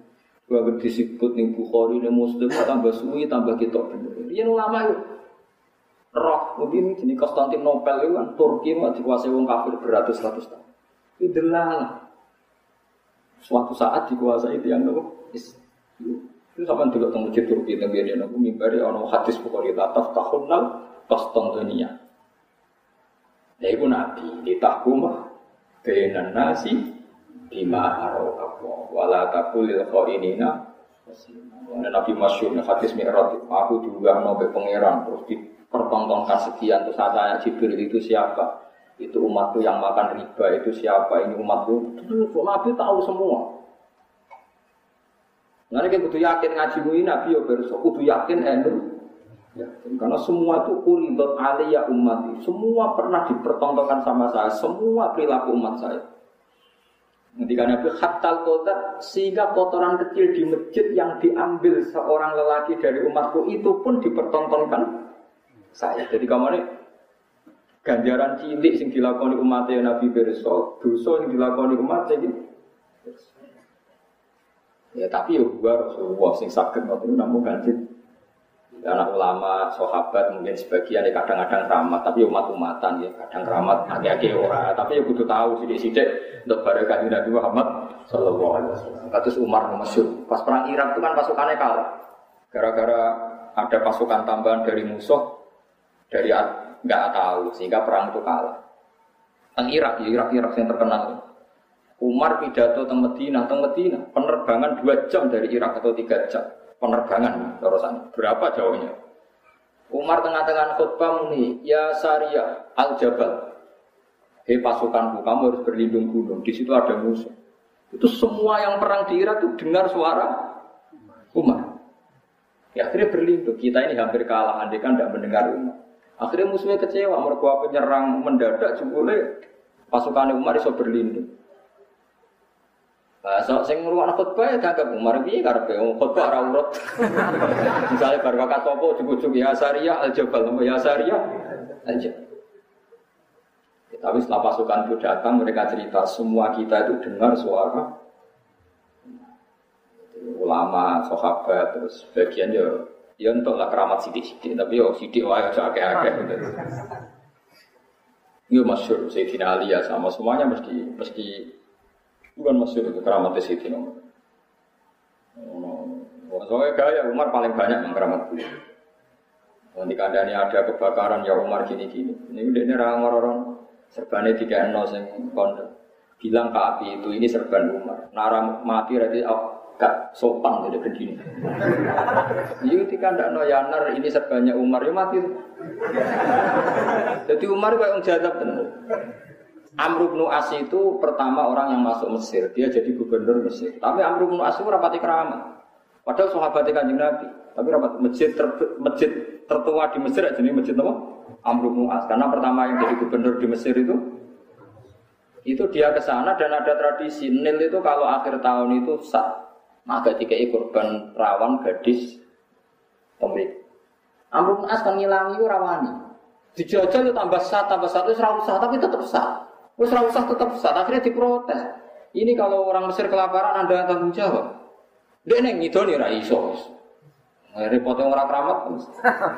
Gua disebut ning Bukhari ning Muslim tambah suwi tambah kitab bener. Yen ulama itu roh mungkin jenis Konstantinopel itu kan Turki mah dikuasai wong kafir beratus-ratus tahun. Itu delala. Suatu saat dikuasai itu yang nopo itu sampai dulu tentang masjid Turki tentang biar aku mimbari ono hadis Bukhari tataf tahunal Konstantinia. Ya itu nabi di tahkumah bainan nasi bima Allah wala takulil khainina Nah, Nabi Masyur, hadis Mi'raj, aku juga mau pangeran terus dipertontonkan sekian terus saya Jibril itu siapa? Itu umatku yang makan riba itu siapa? Ini umatku. Nabi tahu semua. Nanti kita butuh yakin ngaji ini Nabi ya berso, kudu yakin enu. Ya, karena semua itu uridot aliyah umat Semua pernah dipertontonkan sama saya, semua perilaku umat saya. Ketika Nabi khatal kotor sehingga kotoran kecil di masjid yang diambil seorang lelaki dari umatku itu pun dipertontonkan saya. Jadi kamu ini ganjaran cilik yang dilakukan umatnya Nabi Bersol, dosa yang dilakukan umatnya ini. Ya tapi ya gua Rasulullah sing sakit namun ganjil anak ulama, sahabat mungkin sebagian ya kadang-kadang keramat, tapi umat-umatan ya kadang keramat agak-agak ora, tapi ya butuh tahu sidik-sidik untuk barokah Nabi Muhammad Sallallahu Alaihi Wasallam. Kasus Umar Masyur, pas perang Irak itu kan pasukannya kalah, gara-gara ada pasukan tambahan dari musuh dari nggak tahu sehingga perang itu kalah. Teng Irak, ya Irak Irak yang terkenal. Umar pidato teng Medina, teng Medina, penerbangan dua jam dari Irak atau tiga jam penerbangan terusan. Berapa jauhnya? Umar tengah-tengah khutbah muni, ya Saria al Jabal. Hei pasukanku, kamu harus berlindung gunung. Di situ ada musuh. Itu semua yang perang di Irak itu dengar suara Umar. Ya akhirnya berlindung. Kita ini hampir kalah, andai kan tidak mendengar Umar. Akhirnya musuhnya kecewa, mereka penyerang mendadak jebule pasukan Umar bisa berlindung. So, sing ngrungokno khotbah ya gagap Umar piye karepe wong khotbah ora urut. Misale bar kakak topo ujug-ujug ya Sariyah al Jabal, ya. Ya, tapi setelah pasukan itu datang mereka cerita semua kita itu dengar suara ulama, sahabat, terus bagian ya ya untuk lah keramat sidik-sidik, tapi yo sidik wae aja akeh-akeh gitu. Ini masyur Sayyidina Ali ya sama semuanya mesti mesti Bukan maksud itu keramat di situ. Soalnya gaya Umar paling banyak yang keramat beliau. Nanti kandani ada kebakaran ya Umar gini-gini. Ini udah ini orang-orang serbannya tiga nol sing kondo. Bilang ke api itu ini serban Umar. Nara mati berarti oh, gak sopan jadi begini. Ini ketika ndak no yanar ini serbannya Umar ya mati. Jadi Umar kayak orang jadab. Amr bin As itu pertama orang yang masuk Mesir, dia jadi gubernur Mesir. Tapi Amr bin As itu rapati keramat. Padahal sahabat kanjeng Nabi, tapi rapat masjid ter, masjid tertua di Mesir jadi masjid apa? Amr bin As. Karena pertama yang jadi gubernur di Mesir itu itu dia ke sana dan ada tradisi Nil itu kalau akhir tahun itu sah maka tiga korban rawan gadis pemilik. Amr bin As kan ngilangi rawani. Dijajal itu tambah sat, tambah sat, itu usah, tapi tetap sat. Terus usah tetap sat, akhirnya diprotes. Ini kalau orang Mesir kelaparan Anda tanggung jawab. Dia neng ngidoni ra iso. Repotnya orang keramat.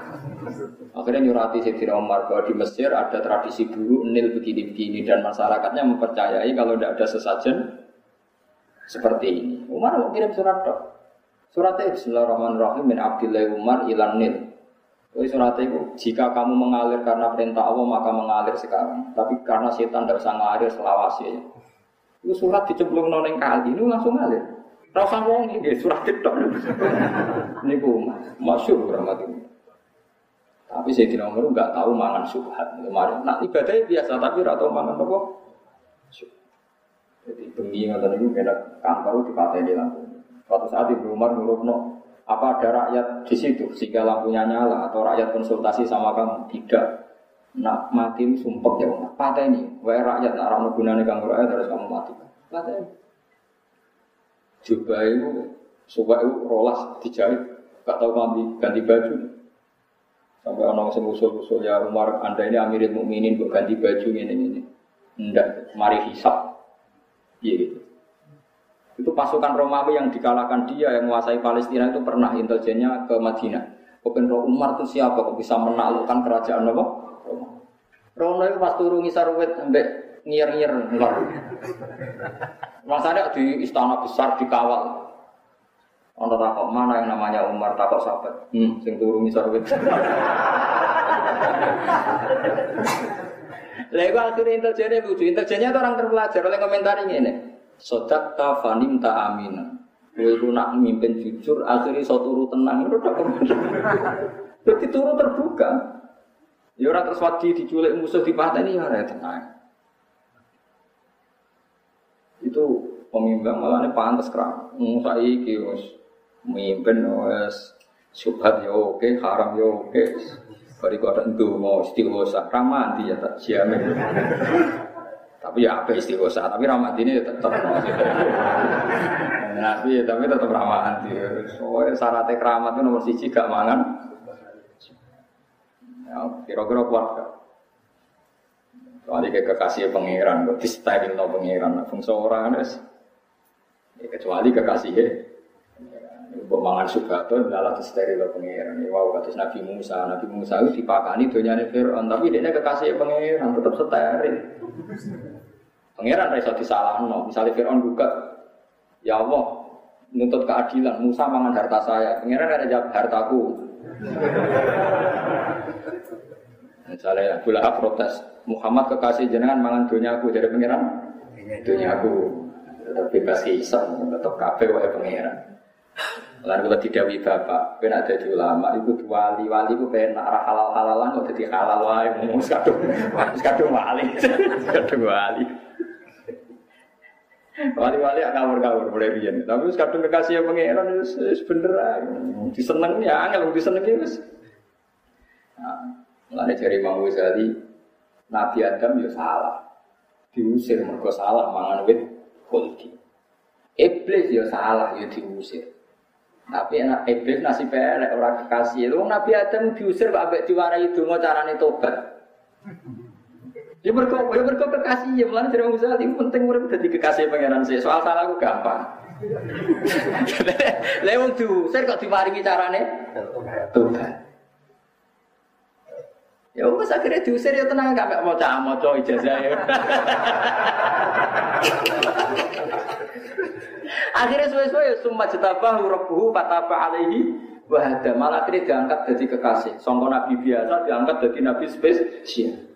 [laughs] Akhirnya nyurati Sayyidina Umar bahwa di Mesir ada tradisi dulu nil begini-begini dan masyarakatnya mempercayai kalau tidak ada sesajen seperti ini. Umar mau kirim surat dok. Suratnya Bismillahirrahmanirrahim min Abdillah Umar ilan nil. Jadi surat itu, jika kamu mengalir karena perintah Allah maka mengalir sekarang. Tapi karena setan tidak usah ngalir selawasi. Itu surat dicemplung noneng kali, ini langsung ngalir. Rasa wong ini surat itu. [laughs] Ini bu, masyur rahmat ini. Tapi saya tidak Umar nggak tahu mangan subhat kemarin. Nah ibadahnya biasa tapi rata mangan apa? Jadi bengi ngoten niku kena kantor dipateni lampu. Suatu saat Ibu Umar ngurupno apa ada rakyat di situ sehingga lampunya nyala atau rakyat konsultasi sama kamu? Tidak. Nak mati sumpah ya Umar pateni wae rakyat nak rano gunane kamu rakyat harus kamu mati. Pateni coba itu coba itu rolas dijahit. Gak tahu kamu ganti baju. Sampai orang sing usul-usul ya Umar anda ini Amirul Mukminin buat ganti baju ini ini ndak. Mari hisap. Iya gitu. Itu pasukan Romawi yang dikalahkan dia yang menguasai Palestina itu pernah intelijennya ke Madinah. Open Roh Umar itu siapa kok bisa menaklukkan kerajaan apa? Roma. Roma itu pas turun ngisar sampai ngir-ngir enggak. Masanya di istana besar dikawal. Ono takok mana yang namanya Umar takok sahabat. Hmm, sing turun ngisar wet. Lha iku lucu. Intelijennya itu orang terpelajar oleh komentar ini. Sodak ta fanim ta amina. Kowe nak mimpin jujur, akhirnya so turu tenang. Jadi [laughs] turu terbuka. Ya orang terus wadi diculik musuh di ini ya ora tenang. Itu pemimpin malah ini pantas kerang. Musa iki wis mimpin wis subhat ya oke, haram ya oke. Bari kok ada mau istighosah, ramah ya tak jamin. [laughs] tapi ya apa istighosah, tapi ramah ini tetap. [laughs] Nabi tapi tetap ramah anti. Soalnya syaratnya keramat itu nomor siji gak mangan. Ya, kira-kira kuat gak? Soalnya kayak kekasih pangeran, kok disetakin no pangeran, fungsi orang ya, kecuali kekasih Mbok mangan sugato adalah steril pangeran. Wow, kata Nabi Musa, Nabi Musa itu dipakani nih Fir'aun, tapi dia kekasih pangeran tetap steril. Pangeran rasa no. Misalnya Fir'aun buka, ya Allah, nuntut keadilan, Musa mangan harta saya. Pangeran ada jawab hartaku. [laughs] Misalnya Abdullah protes, Muhammad kekasih jenengan mangan aku dari pangeran, aku tetap bebas kisah, tetap kafe wae pangeran. Lalu kalau didawi bapak, kena jadi ulama, itu wali wali itu pengen halal halalan, kok jadi halal wae, mau [laughs] sekadung, sekadung wali, [laughs] sekadung wali. Wali-wali ya ngawur-ngawur mulai biyen. Tapi sekadung kekasih yang pangeran itu bener Diseneng ya angel diseneng ya wis. Nah, jari Imam Ghazali Nabi Adam ya salah. Diusir mergo salah mangan wit kulti. Iblis ya salah ya diusir. Tapi enak iblis nasi pelek orang kekasih. Lu Nabi Adam diusir kok ambek diwarai donga carane tobat. Ya mergo ya mergo kekasih ya mulane dari Musa itu penting urip dadi kekasih pangeran sih. Soal salah aku gampang. [laughs] Lah wong diusir kok diparingi carane tobat. Ya wes akhirnya diusir ya tenang gak mau cah mau ijazah ya. [laughs] Akhirnya suwe-suwe ya summa jetabah rabbuhu fataba alaihi wahada malah akhirnya diangkat jadi kekasih. Songko nabi biasa diangkat jadi nabi spesial.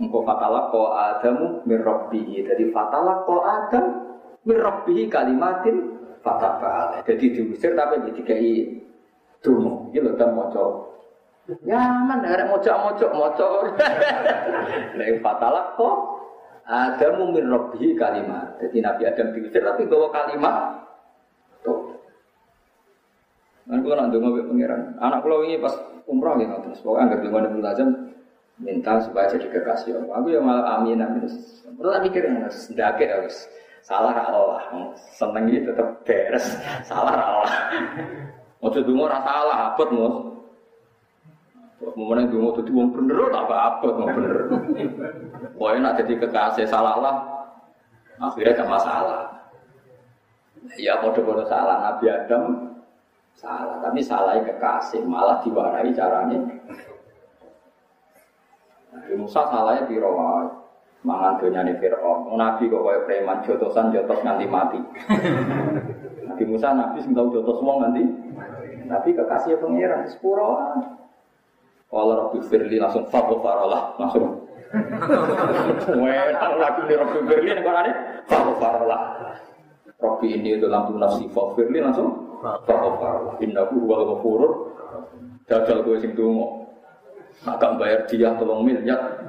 Engkau fatalah ko adamu mirrobbihi. Jadi fatalah ko adam mirrobbihi kalimatin fataba alaihi. Jadi diusir tapi kayak dungu. Ini loh dan moco. Ya mana ada moco-moco moco. [laughs] Nah fatalah ko ada min robbi kalimat. Jadi Nabi Adam diusir tapi bawa kalimat. Tuh. Kan kalau nanti mau pangeran, anak kalau ini pas umroh ya terus pokoknya nggak belum ada tajam minta supaya jadi kekasih Allah. Aku yang malah amin amin. Terus mikir harus dake harus salah Allah. Seneng ini tetap beres. Salah Allah. Mau cedungo rasa salah abot mus. Kemudian mau jadi wong bener tak apa-apa wong bener. Pokoknya nak jadi kekasih salah lah, akhirnya gak masalah. Ya kode-kode salah Nabi Adam salah, tapi salahnya kekasih malah diwarai caranya. Musa salahnya biro mangan dunia nih Fir'aun. Nabi kok kayak preman jotosan jotos nganti mati. [laughs] Nabi Musa Nabi sing tau jotos wong nganti. Nabi kekasih pangeran sepuro. Kalau Rabbi Firli langsung farolah langsung. [laughs] Wah, lagi nih Rabbi Firli nih kan farolah. Rabbi ini itu lampu nafsi Firli langsung farolah. Innahu wal ghafurur. Dadal gue sing dungo. Agak bayar dia tolong miliar.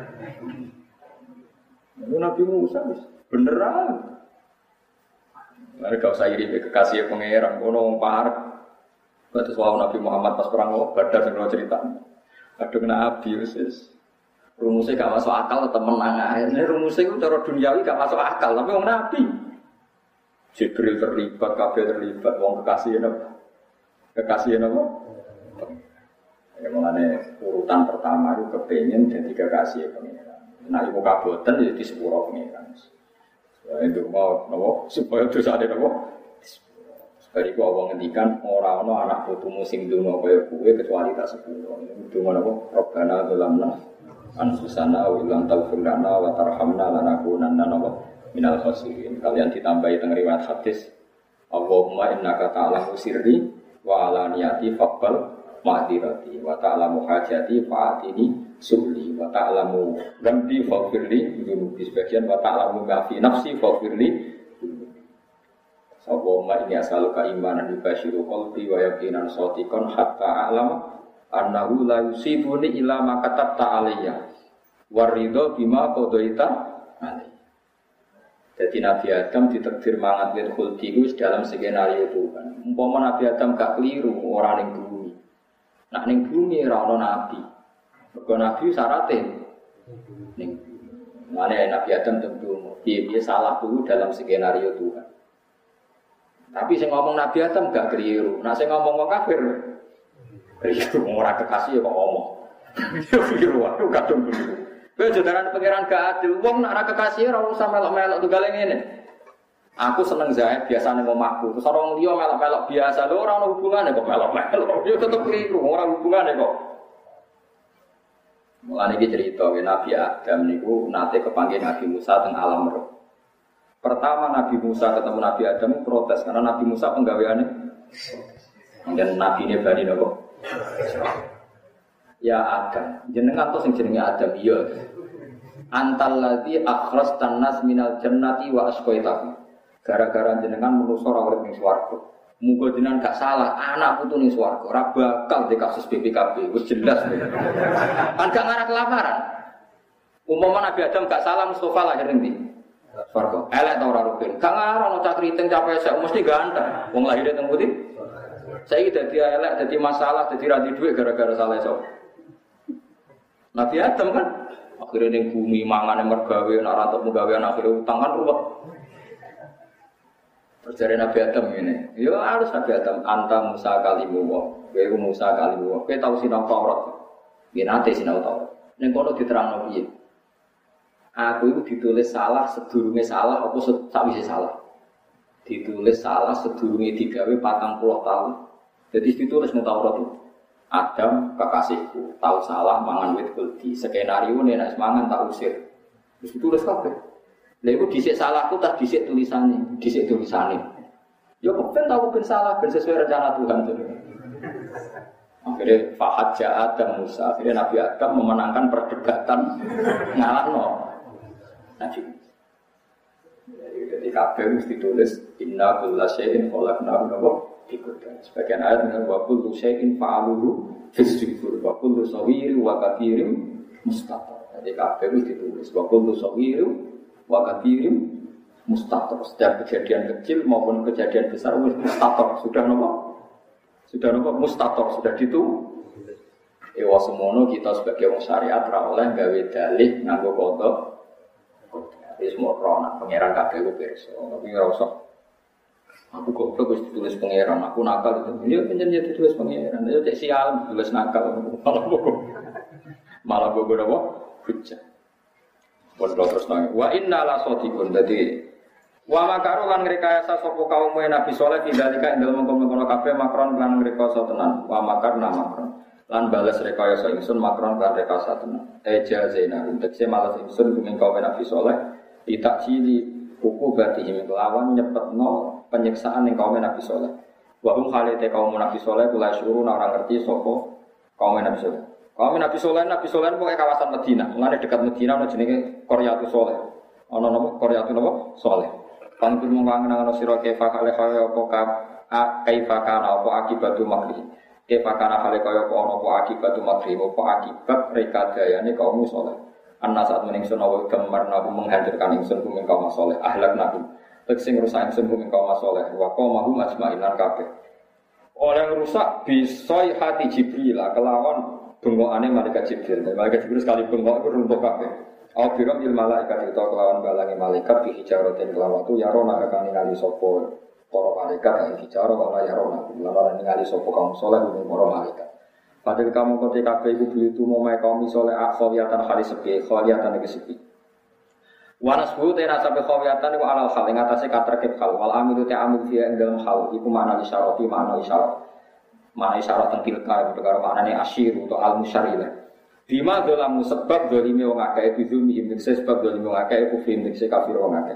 Nabi Musa beneran. Mereka usah iri kekasih pangeran, kono parek. Batas wau Nabi Muhammad pas perang oh, badar sing cerita. Kadung Nabi Yesus. Rumusnya gak masuk akal tetap menang. Ini rumusnya itu cara duniawi gak masuk akal, tapi orang Nabi. Jibril terlibat, kabel terlibat, wong kekasih apa? Kekasih apa? Ya mengenai urutan pertama itu kepengen jadi kekasih pengiran. Nah ibu jadi di sepuro pengiran. Itu mau nopo supaya dosa ada nopo dari gua awang ngendikan orang no anak putu musim dungo kaya kue kecuali tak sepuluh. Dungo nopo Robbana dolamna anfusana wa ilang taufir lana wa tarhamna lanakunanna nopo minal khasirin. Kalian ditambahi teng riwayat hadis Allahumma innaka ta'lamu sirri wa alaniyati faqbal ma'dirati wa ta'lamu hajati fa'atini subli wa ta'lamu gambi faghfirli di sebagian wa ta'lamu ma fi nafsi faghfirli Sapa ma ini asal keimanan basyiru qalbi wa yaqinan sotikon hatta alam annahu la yusibuni illa ma katabta alayya warido bima qadaita alayya. Jadi Nabi Adam ditakdir mangat wit khuldi dalam skenario Tuhan. Umpama Nabi Adam gak keliru orang bumi. Nak ning bumi ora ana nabi. Mergo nabi syarate ning Mana Nabi Adam tentu dia, dia salah dulu dalam skenario Tuhan. Tapi saya ngomong Nabi Adam gak keliru. Nah saya ngomong orang kafir, keliru. Orang kekasih kok ngomong. [laughs] Ya keliru, aku kadung keliru. Kowe jodaran pangeran gak adil. Wong nak kekasih ora usah melok-melok tunggal ngene. Aku seneng zaid biasa ning omahku. Terus orang liya melok-melok biasa. Lho ora ono hubungane kok melok-melok. [laughs] Yo tetep keliru, ora hubungane kok. Mulane iki cerita Nabi Adam niku nate kepanggil Nabi Musa teng alam roh. Pertama Nabi Musa ketemu Nabi Adam protes karena Nabi Musa penggaweannya dan Nabi ini bani nopo. Ya Adam, jenengan tuh sing jenenge Adam iya. Antal ladzi akhras tanas minal jannati wa asqaitahu. Gara-gara jenengan menusa ora urip ning swarga. Muga jenengan gak salah, anak putu ning swarga ora bakal di kasus BPKB, wis jelas. Kan gak ngarah kelamaran. Umpama Nabi Adam gak salah Mustafa lahir ning Farko. Elek tau ora rukun. Gak ngarang no cak kriting capek saya mesti ganteng. Wong lahir teng putih. Saya dadi elek, dadi masalah, dadi ra duit gara-gara salah sok. Nabi Adam kan akhirnya ning bumi mangan mergawe nak ra tok anak akhirnya utang kan ruwet. Terjadi Nabi Adam ini, ya harus Nabi Adam anta Musa kalimu wa, kowe Musa kalimu wa, kowe tau sinau Taurat. Nggih nate sinau Taurat. Ning kono diterangno piye? Aku itu ditulis salah sedurunge salah apa sakwise salah. Ditulis salah sedurunge digawe patang puluh tahun. Jadi ditulis ning Taurat itu. Adam kekasihku tahu salah mangan wit kuldi. Skenario nih nak tak usir. Terus ditulis kabeh. Lha iku dhisik salahku tak dhisik tulisane, dhisik tulisane. Ya kepen tahu ben salah ben sesuai rencana Tuhan tuh. Akhirnya Fahad Ja'ad dan Musa Akhirnya Nabi Adam memenangkan perdebatan Ngalah no Nabi. Jadi kabeh mesti tulis inna kulla syai'in khalaqnahu nabo dikudan. Sebagian ayat dengan wa kullu syai'in fa'aluhu fisjibur wa kullu sawiri wa kathirim mustafa. Jadi kabeh mesti tulis wa kullu sawiri wa kathirim mustafa. Setiap kejadian kecil maupun kejadian besar mustafa sudah nopo sudah nopo mustafa sudah ditu Ewa semono kita sebagai orang syariat oleh gawe dalih nganggo kodok Wis semua krona pangeran kabeh ku pirsa. Tapi ora usah. Aku kok wis ditulis pangeran, aku nakal itu. Iya pancen ya ditulis pangeran. Ya cek sial ditulis nakal. [laughs] Malah gue apa? Hujah. Pun terus nangis. Wa inna la sodikun. Jadi Wa makaru lan ngrekayasa sapa kaum Nabi Saleh tidalika ing dalem mengkono kabeh makron lan ngrekayasa tenan. Wa makar makron. Lan bales rekayasa ingsun makron lan rekayasa tenan. Eja zaina tegese malas ingsun kumeng kaum Nabi Saleh tidak cili kuku batihim kelawan nyepetno penyiksaan ning kaum Nabi Saleh. Wa hum khalite kaum Nabi Saleh kula syukur ora ngerti sapa kaum Nabi Saleh. Kaum Nabi Soleh, Nabi Soleh pokoknya kawasan Medina. Mulane dekat Medina ana jenenge Koryatu Soleh. Ana nama Koryatu napa? Soleh. Pantul mung kangen sira kefa kale kaya apa ka kaifa kana apa akibatu makri. Kefa kana kale kaya apa ana apa akibatu makri apa akibat rekadayane kaum Soleh. Anna saat meningsun awa gemar nabu menghancurkan ingsun kuming kaum soleh ahlak nabu. Teksin rusak ingsun kuming kaum soleh. Wa kaum mahu majma'ilan kabeh. Oleh rusak bisoi hati Jibril kelawan bengokane malaikat Jibril. Malaikat Jibril sekali bengok itu runtuh kabeh. Au biram il malaikat itu kelawan balangi malaikat di hijaratin kelawan tu yarona akan ningali sopo para malaikat yang hijaro wala yarona. Lawan ningali sopo kaum soleh untuk para malaikat. Padahal kamu ketika kabeh iku beli itu mau kaum soleh akhawiyatan kali sepi, khawiyatan iki sepi. Wanas bu tena sampai khawiyatan wa alal hal ing atase katerkep hal wal amilu te amil fiya ing dalam hal iku mana isyarati isyarat mana isyarat tilka mana nih asyir atau al musyarilah Bima dolamu sebab dolimi wong akeh itu zulmi him sebab dolimi wong itu film dikse kafir wong akeh.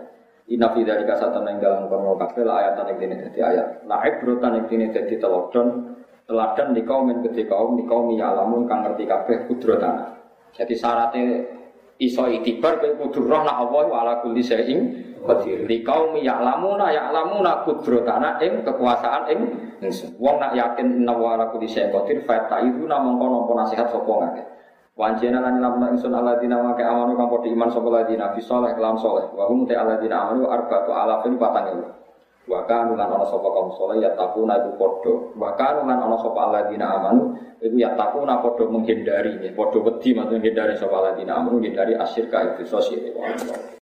Inna fi dzalika satan ing dalam kono kabeh la ayatan ing dene dadi ayat. La ibrotan ing dene dadi telodon teladan di kaum yang gede kaum di kaum ya alamun kang ngerti kabeh kudrotana. Jadi syaratnya iso itibar kowe kudu roh nak Allah ala kulli syai'in qadir. Li qaumi ya'lamuna ya'lamuna qudratan ing kekuasaan ing ingsun. Wong nak yakin inna wa ala kulli syai'in qadir fa ta'iduna mongko nampa nasihat sapa ngake. Wanjena lan lamna ingsun alladzina wa amanu kang padha iman sapa alladzina fi saleh kelam saleh. Wa hum ta alladzina amanu arba'atu alafin patang ewu. Kanu lan ana sapa kaum saleh ya takuna iku padha. Wa kanu lan ana sapa alladzina amanu iku ya takuna padha menghindari, padha wedi maksudnya menghindari sapa alladzina amanu menghindari asyirka itu sosial.